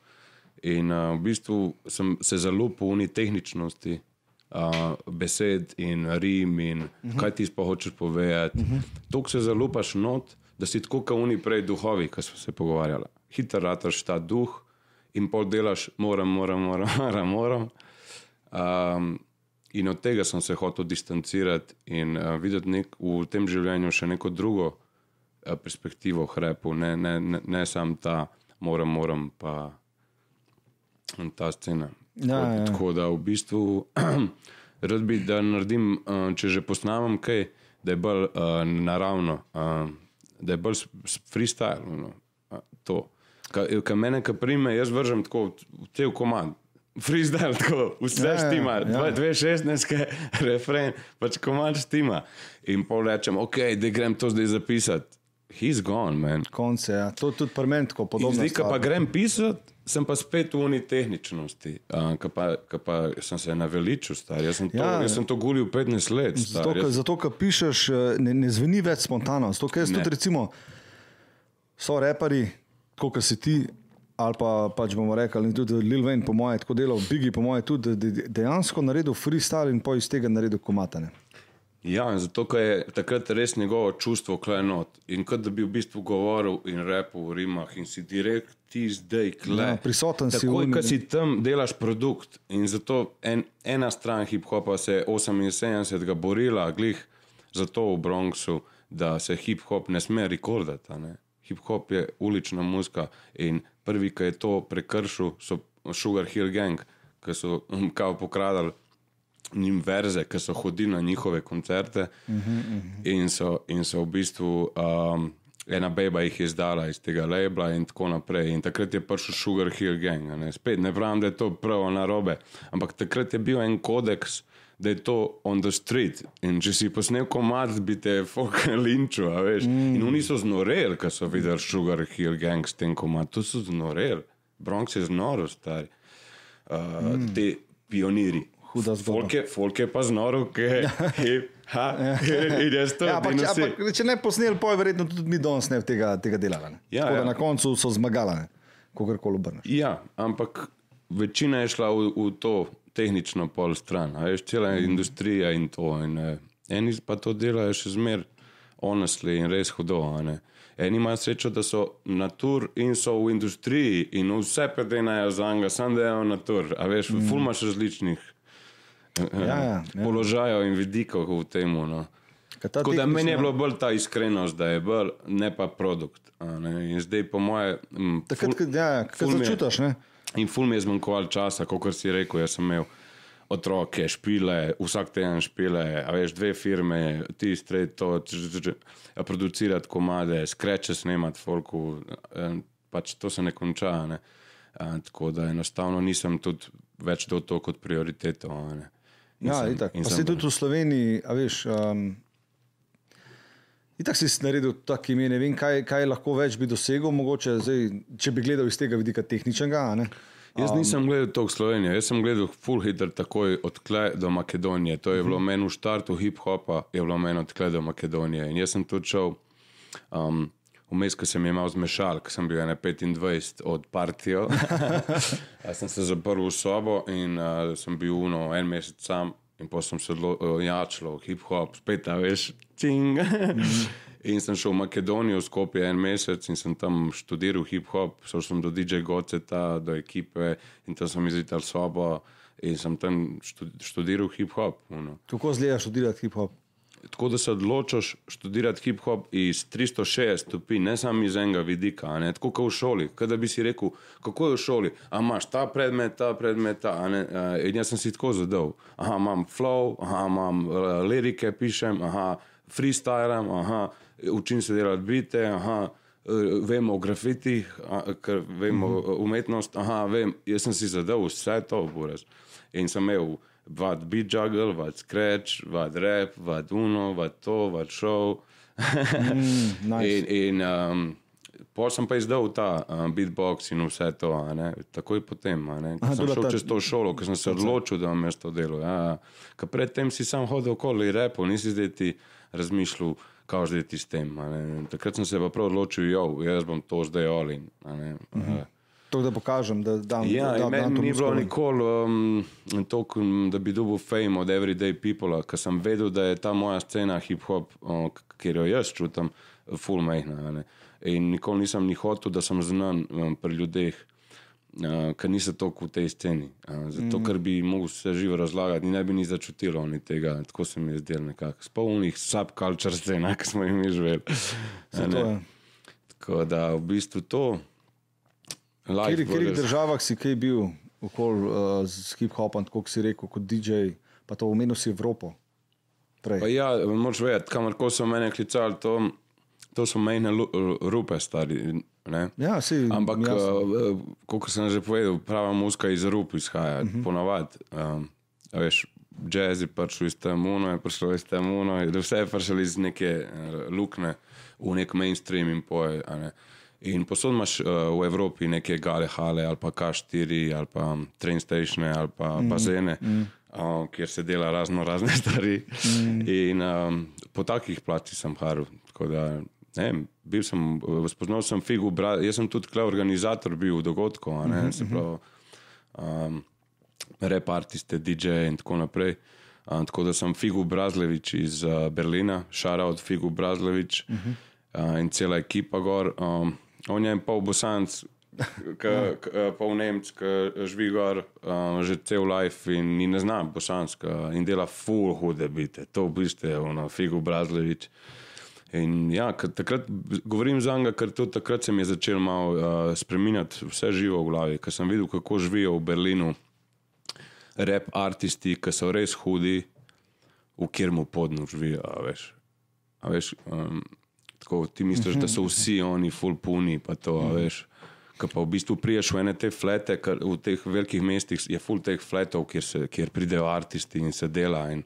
in uh, v bistvu sem se zelo polni tehničnosti. Uh, besed in rim, in uh -huh. kaj ti sploh hočeš povedati. Uh -huh. To se zalupaš not, da si tako kot oni prej duhovi, ki smo se pogovarjali. Hiter rataš ta duh in pol delaš, moram, moram, moram, moram. moram. Um, in od tega sem se hotel distancirati in uh, videti nek, v tem življenju še neko drugo uh, perspektivo hrepu, ne, ne, ne, ne samo ta, moram, moram, pa ta scena. Ja, tako, ja. tako da v bistvu rad bi, da naredim, uh, če že posnamem kaj, da je bolj uh, naravno, uh, da je bolj freestyle. No, uh, to. Kaj mene, ki prime, jaz vržem tako v- v cel komand. Freestyle, tako, vse Ja, štima, ja. ja. 2-16, refren, pač komand štima. In pol rečem, ok, da grem to zdaj zapisati. He's gone, man. Konce, ja. To tudi pri meni tako podobno. Zdaj, ko pa grem pisati, sem pa spet v uni tehničnosti, uh, ki pa, ko pa sem se naveličil, star. Jaz sem to, Ja. ja. jaz sem to gulil 15 let. Star. Zato, ker, Jaz, zato, ker pišeš, eh, ne, ne zveni več spontano. Zato, ker jaz Ne. tudi, recimo, so reperi, kot si ti, ali pa pač bomo rekli, in tudi Lil Wayne, po mojem, tako delal, Biggie, po mojem, tudi de- de- dejansko naredil freestyle in pa iz tega naredil komatane. ja, zato, je takrat res njegovo čustvo klenot. In kot da bi v bistvu govoril in repel v rimah in si direkt ti zdaj kle. Ja, prisoten si Takoj, v- ko si tam, delaš produkt. In zato en, ena stran hip-hopa se je 78 borila, glih zato v Bronxu, da se hip-hop ne sme rekordati. Hip-hop je ulična muzika in prvi, ki je to prekršil, so Sugar Hill Gang, ki so um, kao pokradali njim verze, ki so hodili na njihove koncerte uh -huh, uh -huh. In, so, in so v bistvu um, ena beba jih je izdala iz tega labla in tako naprej. In takrat je prišel Sugar Hill Gang. Ne? Spet ne pravim, da je to prav na robe, ampak takrat je bil en kodeks. Da je to on the street. In če si posnel komad, bi te fucking linčil, veš. Mm. In oni so znoreli, ko so videli Sugar Hill Gang s tem komad. To so znoreli. Bronx je znoro, stari. Uh, mm. Te pioniri. Huda zgodba. Folk je, folk je pa znoro, ki je ha, jaz to Ja, ampak, ampak, če ne posneli, pa je verjetno tudi mi danes ne tega, tega delali. ne. Ja, Tako ja. Na koncu so zmagali, kako koli obrneš. Ja, ampak večina je šla v, v to tehnično pol stran, a veš, cela mm. industrija in to. In, eh, eni pa to delajo še zmer honestly in res hudo. Eni imajo srečo, da so na tur in so v industriji in vse predenajo za njega, samo da je na tur. A veš, mm. fulmaš različnih eh, Ja, ja, ja. položajev in vidikov v tem. No. Tako da meni je bilo bolj ta iskrenost, da je bolj, ne pa produkt. Ne? In zdaj, po moje, mm, Takrat, ful- ja, ja, je- začutiš, ne? In ful mi je zmanjkovalo časa, kot si rekel. Jaz sem imel otroke, špile, vsak teden špile, a veš, dve firme, ti strejt to, č- č- č- producirati komade, skreče snemati folku, pač to se ne konča. Ne? A, tako da enostavno nisem tudi več dal to kot prioriteto. Ne? In Ja, sem- itak. Pa si tudi v Sloveniji, a veš. Um, Itak si naredil tako ime, ne vem, kaj, kaj lahko več bi dosegel, mogoče, zdaj, če bi gledal iz tega vidika tehničnega. ne. Jaz nisem gledal to Slovenijo, jaz sem gledal full hitter takoj od tle do Makedonije. To je bilo meni v štartu hip-hopa, je bilo meni od tle do Makedonije. In jaz sem tudi šel, um, vmes, ko sem imel zmešal, ko sem bil ene 25 od partijo. Jaz sem se zaprl v sobo in uh, sem bil uno en mesec sam. In potem sem se uh, jačal, hip-hop, spet, veš, cing. In sem šel v Makedonijo, skupaj en mesec in sem tam študiral hip-hop, šel sem do DJ Goceta, do ekipe in tam sem izvedel sobo in sem tam štu- študiral hip-hop. Kako zgleda študirati hip-hop? Tako da se odločiš študirati hip-hop iz 360 stopinj, ne samo iz enega vidika, ne tako kot v šoli. Kaj da bi si rekel, kako je v šoli, a imaš ta predmet, ta predmet, ta, a ne. a, In jaz sem si tako zadev. Aha, imam flow, aha, imam uh, lirike, pišem, aha, freestylam, aha, učim se delati bite, aha. eh, Vemo o grafitih, a, ker vemo uh -huh. umetnost. Aha, vem, jaz sem si zadev vse to, buraz. In sem imel vad beat juggle, vad scratch, vad rap, vad uno, vad to, vad show. Mm, nice. in in um, pol sem pa izdal ta um, beatbox in vse to, takoj potem. ko Aha, Sem bila šel ta- čez to šolo, ker sem se odločil, da bom jaz to delal. Ja, ker predtem si sam hodil okoli repo, nisi zdaj ti razmišljal, kaj zdaj ti s tem. Takrat sem se pa prav odločil, jo, jaz bom to zdaj olin. Uh -huh. To, da pokažem, da dam Ja, da, in dam meni to ni bilo nikoli um, toliko, um, da bi dobil fame od everyday people, ker sem vedel, da je ta moja scena hip-hop, kjer jo jaz čutim, full majhna. a ne. In nikoli nisem ni hotel, da sem znan um, pri ljudeh. Uh, ker niso toliko v tej sceni. Uh, zato, mm. ker bi mogel vse živo razlagati, in ne bi ni začutilo oni tega. Tako se mi je zdelo nekako. Spolnih subculture scena, ki smo jih mi živeli. Tako da v bistvu to. V katerih Life državah si kaj bil okoli uh, z hip-hopom, tako kot si rekel, kot DJ, pa to omenil si Evropo. Ja, moč vedeti, kamor so mene klicali, to, to so mejne rupe, stari. Ne? Ja, si, Ampak, uh, kot sem že povedal, prava muska iz rup izhaja, uh Mhm. -huh. ponavadi. Um, veš, jazz je prišel iz Temuno, je prišel iz Temuno, je- vse je prišel iz neke uh, lukne v nek mainstream in poje. ne. In posod imaš uh, v Evropi neke gale hale ali pa K4 ali pa train statione ali pa mm, bazene, mm. Uh, kjer se dela razno razne stvari. Mm. In um, po takih placih sem haril. Da, ne bil sem, uh, spoznal sem figu, bra, jaz sem tudi tukaj organizator bil dogodkov, a ne, se pravi, um, rep artiste, DJ in tako naprej. Um, tako da sem Figu Brazlevič iz uh, Berlina, šara od Figu Brazlevič uh -huh. uh, in cela ekipa gor. Um, on je pol bosanc, k, k, eh, pol Nemc, ki živi gor um, že cel life in ni ne zna bosanska in dela full hude bite. To v bistvu je ono, Figu Brazlevič. In ja, takrat govorim za njega, ker tudi takrat se mi je začel malo uh, spremenjati vse živo v glavi, ker sem videl, kako živijo v Berlinu rap artisti, ki so res hudi, v kjer mu. A veš, a veš um, tako ti misliš, da so vsi oni full puni, pa to, a veš. Ko pa v bistvu priješ v ene te flete, ker v teh velikih mestih je full teh fletov, kjer, se, kjer pridejo artisti in se dela. In,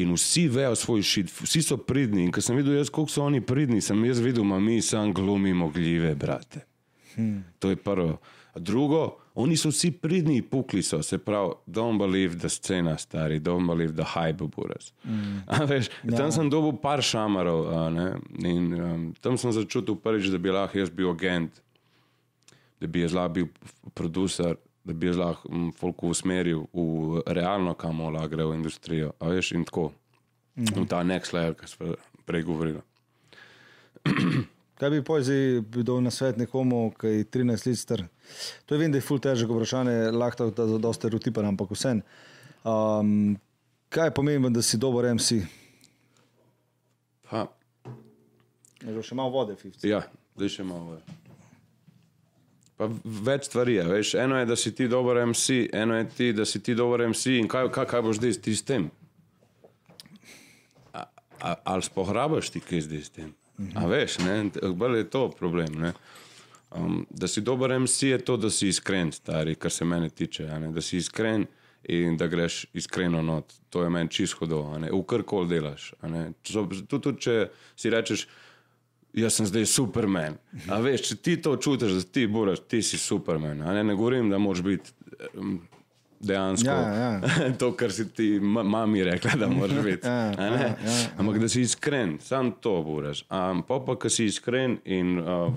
in vsi vejo svoj šit, vsi so pridni. In ko sem videl, jaz, koliko so oni pridni, sem jaz videl, da mi sam glumimo gljive, brate. Hmm. To je prvo. A Drugo, oni so vsi pridni, pukli so, se pravi, don't believe the scena, stari, don't believe the hype, buras. Mm. Veš, ja. Tam sem dobil par šamarov a, ne, in um, tam sem začutil prvič, da bi lahko jaz bil agent, da bi jaz lahko bil producer, da bi jaz lahko um, folku usmeril v realno, kam lahko gre v industrijo. A veš, in tako. Mm. V ta next level, ki smo prej govorili. Kaj bi poeziji bil na svet nekomu, ki je 13 let star? To je vem, da je ful težko vprašanje, lahko da je dosta stereotipen, ampak vsem. Um, kaj je pomembno, da si dober MC? Pa, Je že malo vode, 50. Ja, zdaj še malo. je. Pa več stvari je. Veš. Eno je, da si ti dober MC, eno je, ti, da si ti dober MC in kaj, kaj, kaj boš zdaj ti s tem? A, a, ali spohrabaš ti kaj zdaj s tem? A veš, bolj je to problem. Ne? Um, da si dober MC je to, da si iskren, stari, kar se mene tiče. Da si iskren in da greš iskreno not. To je meni čisto ne. v kar koli delaš. Tudi, če si rečeš, jaz sem zdaj superman. A veš, če ti to čutiš, da ti boraš, ti si superman. a Ne, ne govorim, da moraš biti um, dejansko Ja, to, kar si ti ma- mami rekla, da moraš biti. Ja, a ne. ja, ja. Ampak da si iskren, sam to boraš. Um, pa pa, ki si iskren in uh,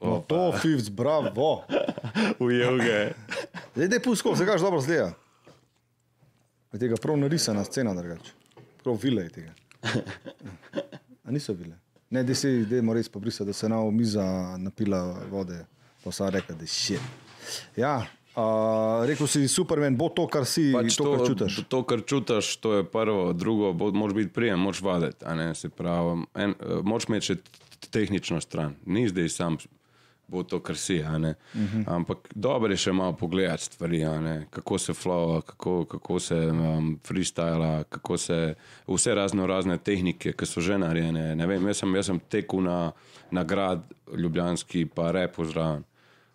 No, to, 50, bravo. ujel ga je. Zdaj, da je pusko, zdaj gaš dobro zgleda. Je tega prav narisana scena, drugače. Prav vile je tega. A niso bile. Ne, da si, da je res pobrisati, da se je na miza napila vode, pa vsa reka, da je šit. Ja, Uh, rekel si, Superman bo to, kar si, Pač to, kar čutiš. To, kar čutiš, to je prvo, drugo, bo- moraš biti prijem, moraš vaditi. pravi, en, eh, Moraš imeti še tehnično stran, ni zdaj sam bo to, kar si. a ne. Ampak dobro je še malo pogledati stvari, kako se flowa, kako, kako se um, freestyla, kako se vse razno razne tehnike, ki so že narejene. Ne vem, jaz sem, jaz sem tekel na, na grad Ljubljanski, pa repo zraven.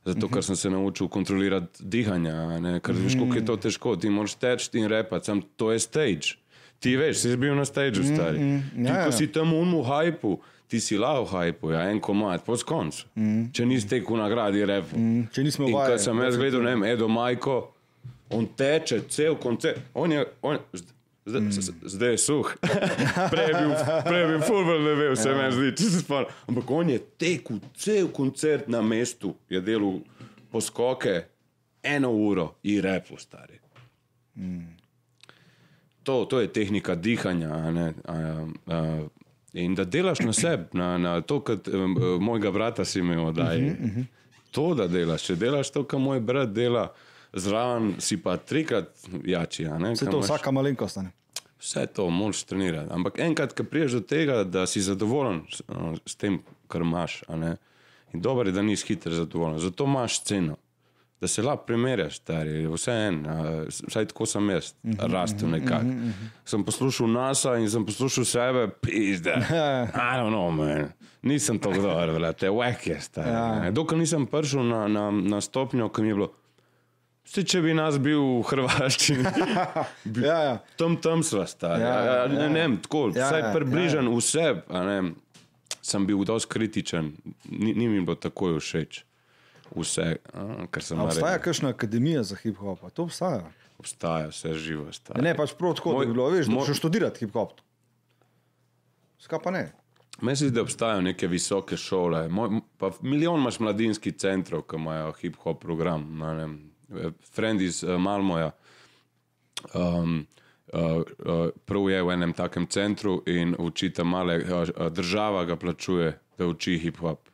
Zato, ker sem se naučil kontrolirati dihanje, a ne? ker veš, kako je to težko. Ti moraš teči in repati, sam to je stage. Ti veš, si bil na stageu, stari. Ti, Ja, ja. ko si tam umu hajpu, ti si lao hajpu, ja, en komat, po koncu. Če nisi tekel na gradi repu. Če nismo ko vajeni. sem jaz gledal, ne vem, Edo Majko, on teče cel koncert. On je, on, zdaj, z- zdaj je suh. prej je bil, prej je bil fulver, ne vem, se meni zdi, če se spomnim. Ampak on je tekel cel koncert na mestu, je delal poskoke eno uro in repo stari. To, to je tehnika dihanja. a Ne, a, a, in da delaš na sebi, na, na to, um, mojega brata si imel oddaj. Uh -huh, uh -huh. To, da delaš, če delaš to, kar moj brat dela, zraven si pa trikrat jači. a Ne, Se Ker to imaš- vsaka malenkost. a ne. Vse to moraš trenirati. Ampak enkrat, ko priješ do tega, da si zadovoljen s, s tem, kar imaš, a in dobro je, da nisi hitro zadovoljen. Zato imaš sceno, da se lahko primerjaš, stari, vse en, uh, vsaj tako sem jaz, rastel nekako. Sem poslušal NASA in sem poslušal sebe, pizde. I don't know, man. Nisem tako dober, velate, wek je stari. Ja. Ja. Dokler nisem prišel na, na, na stopnjo, ki mi je bilo. Vse, če bi nas bil v Hrvaščini, Ja, ja. tam tam sva stari. Ja, Ja, ja, ne, ja. ne, vem, tako, Ja, ja, vsaj ja, približen ja. vse. a Ne, sem bil dosti kritičen, ni, ni mi bilo takoj všeč. Vse, a, kar sem A Obstaja kakšna akademija za hip-hop? To obstaja. Obstaja, vse živo. Stari. Ne, pač prav tako, da Moj- bi bilo, veš, da moj- moraš študirati hip-hop. Skaj pa ne? Meni se zdi, da obstajajo neke visoke šole. Moj, milijon imaš mladinskih centrov, ki imajo hip-hop program. ne vem. Friend iz uh, Malmoja. Um, uh, uh, prav je v enem takem centru in uči tam male, uh, država ga plačuje, da uči hip-hop.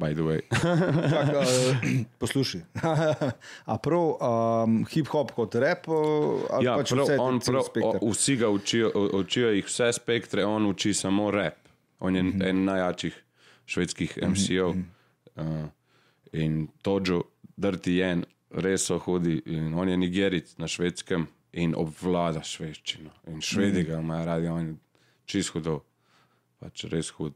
By the way. Čak, uh, poslušaj. A prav um, hip-hop kot rap? ja, pač prav, vse on, prav, o, vsi ga učijo, o- učijo jih vse spektre, on uči samo rap. On je mm -hmm. en najjačih švedskih MC-ov. Uh, in Tojo, Dirty Jen, res so hudi. In on je nigeric na švedskem in obvlada švedščino. In švedi ga imajo radi, on je čist hudo, pač res hud.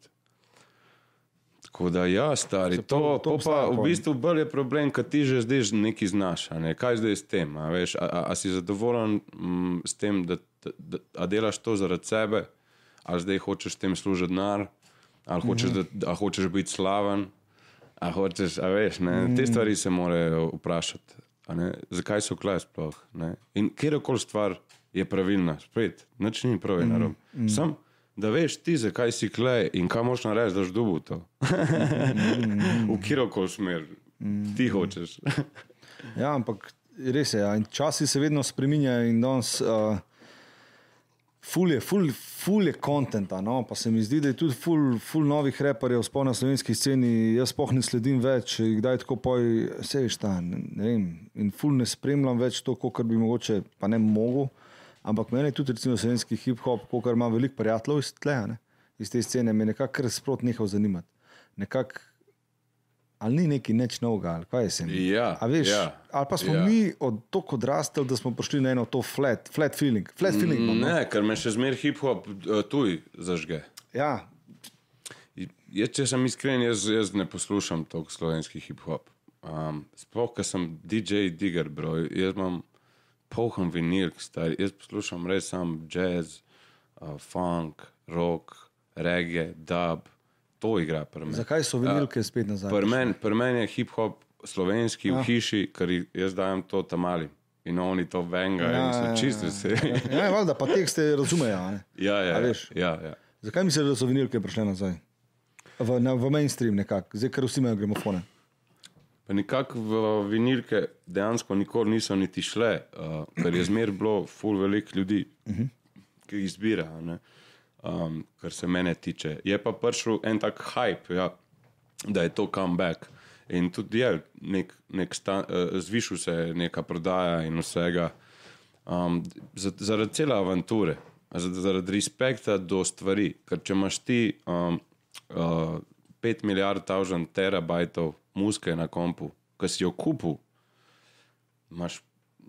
Tako da, ja, stari, to, to- to, pa v bistvu bolj je problem, ker ti že zdaj nekaj znaš. Ne? Kaj zdaj s tem? A, veš, a, a, a si zadovoljen mm, s tem, da, da, da delaš to zaradi sebe, ali zdaj hočeš s tem služiti denar, ali hočeš, Mhm. da, a hočeš biti slaven, a hočeš, a veš, ne? Te stvari se morajo vprašati. Zakaj so kle sploh? Ne? In kjerkoli stvar je pravilna, spet, nič ni prav in Mhm. narobe. Sam, da veš ti, zakaj si kle in kaj moš narediti, da boš dobil to. v kjerkoli smer ti hočeš. Ja, ampak res je. Ja. Časi se vedno spreminjajo in danes. Uh, Ful je, ful, ful je kontenta, no? pa se mi zdi, da je tudi ful, ful novih reperjev sploh na slovenski sceni. Jaz spoh ne sledim več, kdaj tako poj, vse veš ta, ne, ne vem. In ful ne spremljam več to, kar bi mogoče, pa ne mogel. Ampak meni tudi recimo slovenski hip-hop, kar ima veliko prijateljev iz tle, ne, iz te scene, me nekako kar sprot nehal zanimati. Nekako, ali ni neki nič novega, ali kaj je se mi. Ja, A veš, ja, ali pa smo ja. mi od tako odrastali, da smo prišli na eno to flat, flat feeling. Flat feeling imam, no. Ne, ker me še zmeraj hip-hop uh, tuj zažge. Ja, Jaz, če sem iskren, jaz, jaz ne poslušam toliko slovenski hip-hop. Um, Sploh, ker sem DJ Digger, bro. Jaz imam poln vinilk, stari. Jaz poslušam res sam jazz, uh, funk, rock, reggae, dub. To igra zakaj so vinilke spet nazaj? Pri meni pri men je hip-hop slovenski v hiši, ker jaz dajem to tam mali. In oni to venga, ja, in ja, so ja, čisto vse. Ja, valjda, pa tekste razumejo. ja, ja, ja, ja, ja. Zakaj misliš, da so vinilke prišle nazaj? V, na, v mainstream nekako, zdaj ker vsi imajo gramofone. Pa nekako v vinilke dejansko nikoli niso niti šle, uh, ker je zmer bilo ful velik ljudi, ki jih izbira, ne, um, kar se mene tiče. Je pa prišel en tak hype, ja, da je to comeback. In tudi je nek, nek sta, uh, zvišal se je neka prodaja in vsega. Um, zaradi cele avanture, zaradi respekta do stvari. Ker če imaš ti um, uh, 5 milijard tavžen terabajtov muske na kompu, ki si jo kupil, imaš,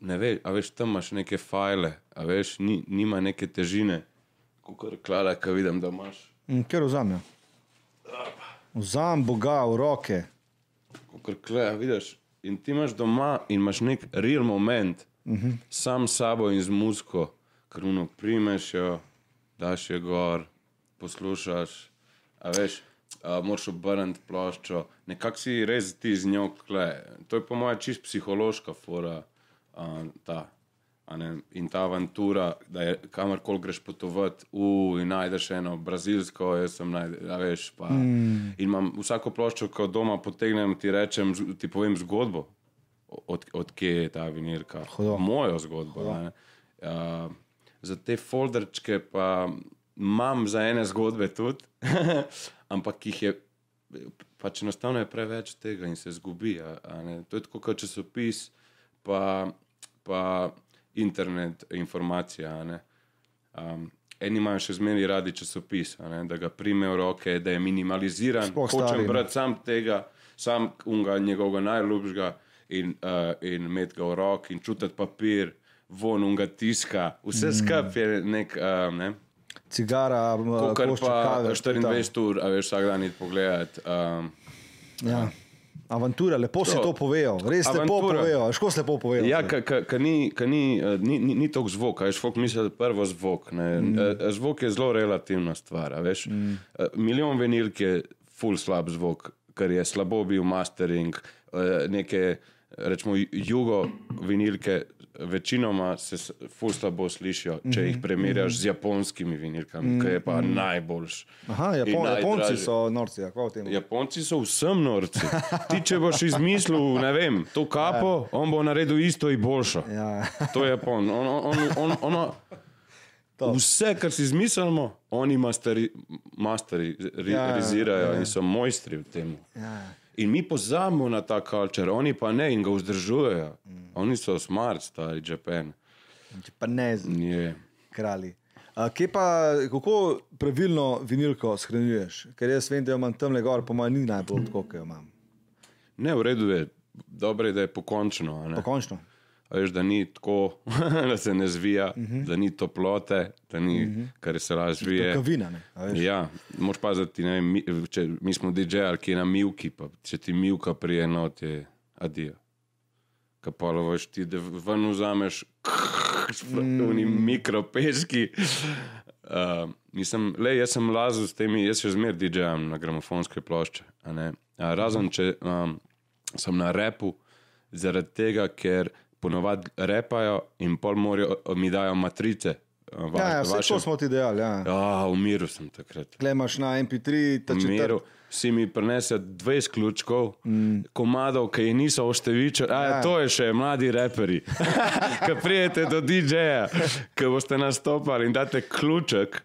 ne veš, a veš, tam imaš neke file, a veš, ni, nima neke težine, kot klada, ki vidim, da imaš. Ker vzamem. Vzamem Boga v roke. Kot klada, vidiš. In ti imaš doma in imaš nek real moment, uh -huh. sam s sabo in z musko, kruno primeš jo, daš jo gor, poslušaš, a veš uh, moraš obrniti ploščo, nekako si res ti z njo kle. To je po mojem čist psihološka fora uh, ta. In ta avantura, da je kamorkoli greš potovati, uh, in najdeš eno brazilsko, jaz sem najdel, veš. Pa. Mm. In imam vsako ploščo, ko doma potegnem, ti rečem, ti povem zgodbo, od, od kje je ta vinilka. Mojo zgodbo. Uh, za te folderčke pa imam za ene zgodbe tudi. ampak jih je pač enostavno je preveč tega in se zgubi. To je tako kot časopis, pa, pa internet, informacija. Um, eni imajo še zmeraj radi časopis, da ga prime v roke, da je minimaliziran. Hočem brati sam tega, sam unga njegovega najljubšega in, uh, in imeti ga v roki in čutiti papir. Von unga tiska, vse mm. skupaj je nek. Uh, ne? cigara, kar pa 24 ur, a veš, vsak dan iti pogledati. Um, ja. Avantura, lepo to, se to povejo, res avantura. lepo povejo, ško se lepo povejo. Ja, ker ni, ni, ni, ni, ni toliko zvoka, veš, folk misli, prvo zvok. Mm. Zvok je zelo relativna stvar, veš. Mm. Milijon venilk je full slab zvok, ker je slabo bil mastering, neke, rečemo, jugo vinilke večinoma se ful slabo slišijo, če jih primerjaš z japonskimi vinilkami, ki je pa najboljš. Aha, Japon, Japonci so norci, ja, kako tem? Japonci so vsem norci. Ti, če boš izmislil, ne vem, to kapo, ja. on bo naredil isto in boljšo. Ja. To je Japon. On, on, on, on, on, vse, kar si izmislimo, oni masteri, masteri ri, ja, rizirajo ja. in so mojstri v tem. Ja. In mi pozabimo na ta kultur, oni pa ne in ga vzdržujejo. Mm. Oni so smart, stari Japan. Če pa ne znamo, kralji. A, pa, kako pravilno vinilko shranjuješ? Ker jaz vem, da imam tam le gor, pa manj ni najbolj tako, kot jo imam. Ne, v redu je, dobro je, da je pokončno. Pokončno. Veš, da ni tako, da se ne zvija, uh mhm. -huh. da ni toplote, da ni uh mhm. -huh. kar se razvije. Kavina, ja, moš paziti, ne, mi, če, mi smo DJ-ji, ki je na milki, pa če ti milka prijeno, ti je adijo. Kapalo veš ti, da ven vzameš sprotni mm. mikropeški. Uh, mislim, le, jaz sem lazil s temi, jaz še zmeraj DJ-jem na gramofonske plošče. Razen če um, sem na repu, zaradi tega, ker ponovadi repajo in pol morajo mi dajo matrice. Va, ja, ja, vaše... To smo ti dejali. Ja. Ja, v miru sem takrat. Klemaš na MP3, tako da lahko si mi prenese 20 ključkov, mm. komadov, ki jih niso oštevičili. Ja. To je še mladi reperi. Ki prijete do DJ-ja, ki boste nastopali in date ključek.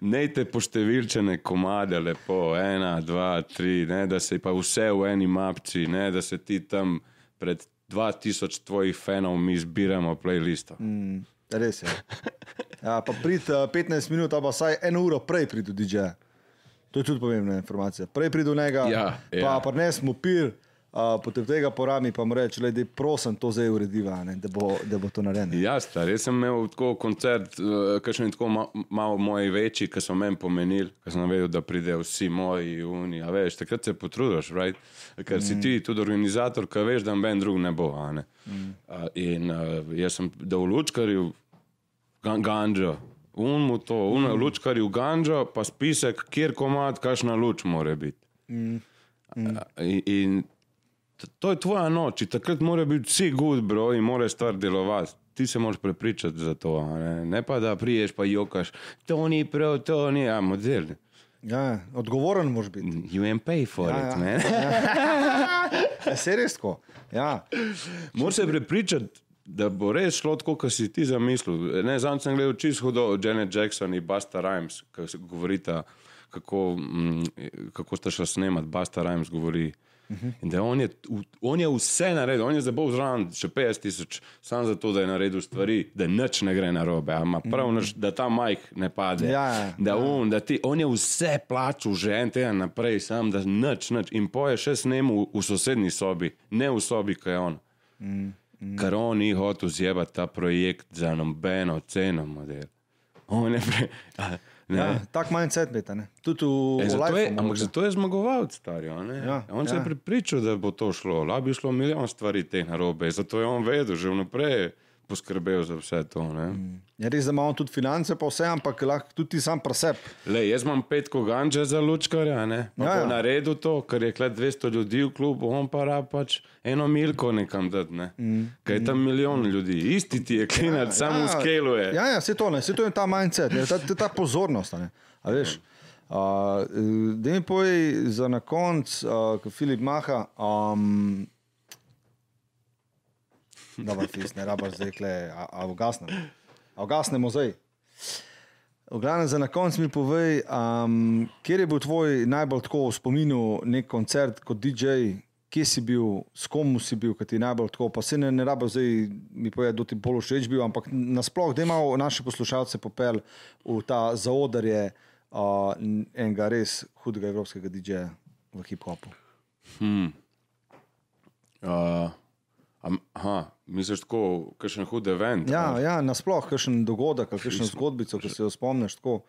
Nejte poštevilčene komade, lepo, ena, dva, tri, ne, da se pa vse v eni mapci, ne, da se ti tam pred 2000 tvojih fanov mi zbiramo playlist. Mm, res je. Ja, pa prid uh, 15 minut, pa vsaj eno uro prej pridi do DJ-ja. To je tudi pomembna informacija. Prej pridi do njega, ja, pa, ja. pa ne smo pil. Uh, potem tega porami pa mu reče, da prosim, to zdaj urediva, ne, da, bo, da bo to naredil. Ja, star, jaz sem imel tako koncert, uh, ki so tako ma, malo moji večji, ki so meni pomenili, ki sem vedel, da pridejo vsi moji uni. Veš, takrat se potrudiš, right? ker mm. si ti tudi organizator, ki veš, da noben drug ne bo. Ne? Mm. Uh, in uh, jaz sem dal v lučkarju ganžo. Unmo to, unmo mm. lučkarju ganžo, pa spisek, kjer komat, kakšna luč mora biti. Mm. Mm. In, in to je tvoja noč, takrat mora biti vsi good, bro, in mora stvar delovati. Ti se moraš prepričati za to. Ne, ne pa da priješ, pa jokaš, to ni prav, to ni, a model. Ja, odgovoren moraš biti. You ain't pay for ja, it, man. Ja. Se res tako. Ja. Moraš se prepričati. Da bo res šlo tako, kot si ti zamislil. Zdaj sem gledal čisto hudo od Janet Jackson in Basta Rhymes, ki govorita, kako, mm, kako sta šla snemati. Basta Rhymes govori, In da on je, on je vse naredil, on je zabol zraven še 50 tisoč, samo zato, da je naredil stvari, da nič ne gre na robe, prav, nič, da ta majh ne pade. Ja, ja, da on, da ti, on je vse plačal že en teden naprej, sam da nič, nič. In poje še snemal v, sosednji sobi, ne v sobi, ki je on. Mm. Ker on ni hotel zjebati ta projekt za nobeno ceno model. On je pre... ne. Ja, tak mindset beta, ne. Tudi v, E, zato je, ampak zato je zmagovalec, stari. Ja, on se ja. je pripričal, da bo to šlo. Lahko bi šlo milijon stvari teh narobe, zato je on vedel, že vnaprej poskrbel za vse to. Mm. Je res, imamo tudi finance, pa vse, ampak lahko tudi sam presep. Le, jaz imam pet koganče za lučkarja, ne? Pa Ja, ja, ja. ja. na redu to, ker je kle 200 ljudi v klubu, on pa rab pač eno milko nekam dati, ne? Mm. Kaj je tam milijon ljudi, isti ti je klinac, ja, samo v skelu je. Ja, ja, se to ne, se to je ta mindset, ne, ta, ta, pozornost. Ne, a veš. Uh, da mi povej za na konc, uh, Filip maha. Um, Dobro, fis, ne rabaš zdaj, kle, a, a ugasnemo. A ugasnemo zdaj. V glavnem, za na konec mi povej, um, kje je bil tvoj najbolj tako v spominu nek koncert kot DJ, kje si bil, s kom si bil, ki ti je najbolj tako, pa se ne, ne rabiš zdaj mi povedati, da ti bolj všeč bil, ampak nasploh, da imamo naše poslušalce popel v ta zaodarje uh, enega res hudega evropskega DJ-ja v hip-hopu. Hmm. Uh, am- aha, misliš tako, kakšen hud event? Ja, ali? ja nasploh, kakšen dogodek, kakšno zgodbico, ki se jo spomniš tako.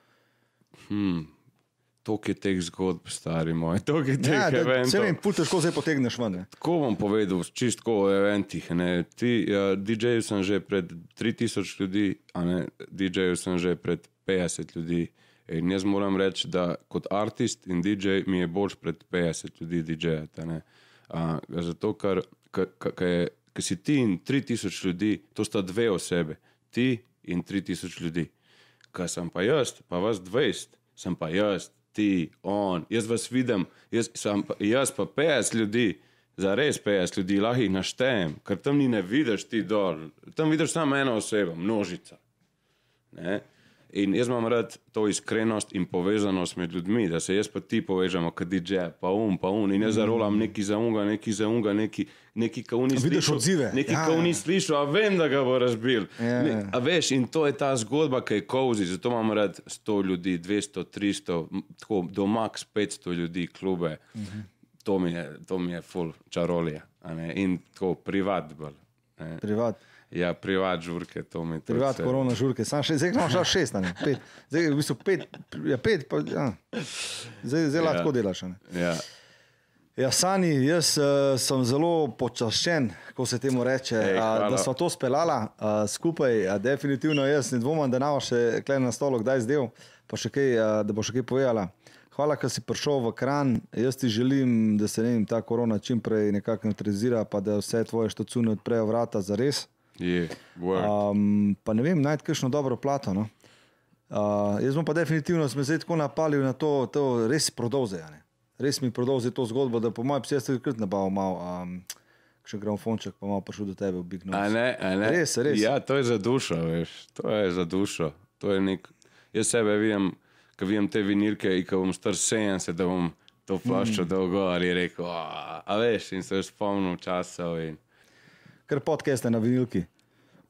Toliko je teh zgodb, stari moj, toliko je teh Ja, eventov. se vem, pul težko zdaj potegneš ven. ne. Tako bom povedal, čistko o eventih. Ne. Ti, ja, DJ-ju sem že pred 3000 ljudi, a ne DJ-ju sem že pred 50 ljudi. In jaz moram reči, da kot artist in DJ mi je boljš pred 50 ljudi DJ-jati. ne. A, Zato, ker ka- ka je- ker si ti in 3000 ljudi, to sta dve osebe, ti in 3000 ljudi. Kaj sem pa jaz, pa vas 20, sem pa jaz, ti, on, jaz vas vidim, jaz, sem, pa- jaz pa 50 ljudi, za res 50 ljudi, lahko jih naštejem, ker tam ni ne vidiš ti dol, tam vidiš samo eno osebo, množica. Ne? In jaz imam rad to iskrenost in povezanost med ljudmi, da se jaz pa ti povežemo, kot DJ, pa um, pa um, in jaz zarolam neki za unga, neki za unga, neki, neki ka uni Vidiš odzive. Neki Ja, ka uni ja. slišal, a vem, da ga bo razbil. Ja, Ne- ja. A veš, in to je ta zgodba, ki je kozi, zato imam rad 100 ljudi, 200, 300, m, tako do max 500 ljudi, klube. Uh -huh. To mi je, to mi je full ne, In tako privat bolj. ne. Privat. Ja, privat žurke, to mi je. Privat, vse. korona, žurke, samo še, zdaj imamo še šest, ne pet. Zdaj, v bistvu pet, ja, pet pa, ja. zdaj, zdaj lahko Ja. delaš. a ne. Ja. Ja, Sani, jaz uh, sem zelo počaščen, ko se temu reče, Ej, uh, hvala. da smo to speljala uh, skupaj. Uh, definitivno jaz ne dvomim, da nama še klej na stolu kdaj zdel, pa še kaj, uh, da bo še kaj povedala. Hvala, ker si prišel v kran. Jaz ti želim, da se vem, ta korona čim prej nekako neutralizira, pa da vse tvoje štacune odprejo vrata za res. Je. Um, pa ne vem, najti kakšno dobro plato. No? Uh, jaz bom pa definitivno sem zdaj tako napalil na to, to res ne. Res mi prodovze to zgodbo, da po mojem psijestvu krat nabavil malo, um, še gramofonček, pa malo prišel do tebe Big Nose. ne, a ne. Res, res. Ja, to je za dušo, veš. To je za dušo. To je nek... Jaz sebe vidim, ko vidim te vinilke in ko bom star 70, da bom to plaščo mm. dolgo ali rekel, "A," a veš, in se spomnim časov. In... Ker podcast je na vinilki.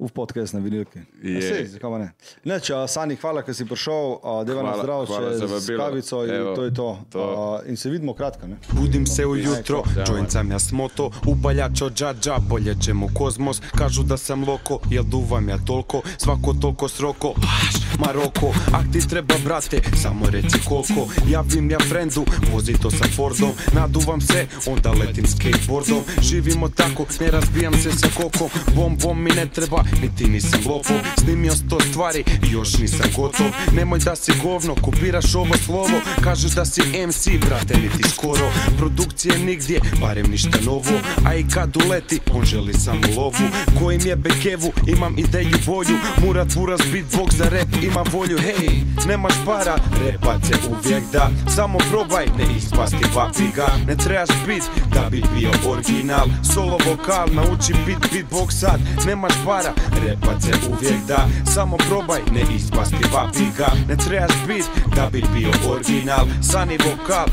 V podcast na vinilki. Ja, zakaj ne? Neč, uh, Sani, hvala, ker si prišel, deva na Hvala- zdrav, za z vabilo. kavico in Evo, to je to. to. Uh, in se vidimo kratka. Ne? Budim se ujutro, Ajde, joint sam ja smoto Upaljačo džadža, poljećem u kozmos Kažu da sam loko, jel duvam ja tolko Svako tolko sroko, baš Maroko Ak ti treba brate, samo reci koliko Javim ja frendu, vozi to sa Fordom Naduvam se, onda letim skateboardom Živimo tako, ne razbijam se sa kokom Bom bom mi ne treba, niti nisam lopov Snimio sto stvari, još nisam gotov. Nemoj da si govno, kopiraš ovo slovo. Kažeš da si MC, brate, niti skoro. Produkcije nigdje, barem ništa novo. A i kad uleti, on želi samo lovu. Kojim je bekevu, imam ideju volju Murat Vuras beatbox za rap ima volju. Hej, nemaš para, repat se uvijek da. Samo probaj, ne ispasti papiga Ne trebaš bit da bi bio original. Solo vokal, nauči bit beatbox sad. Nemaš para, repat se uvijek da Samo probaj, ne ispasti papiga Ne trebaš bit da bi bio original Sani vokal,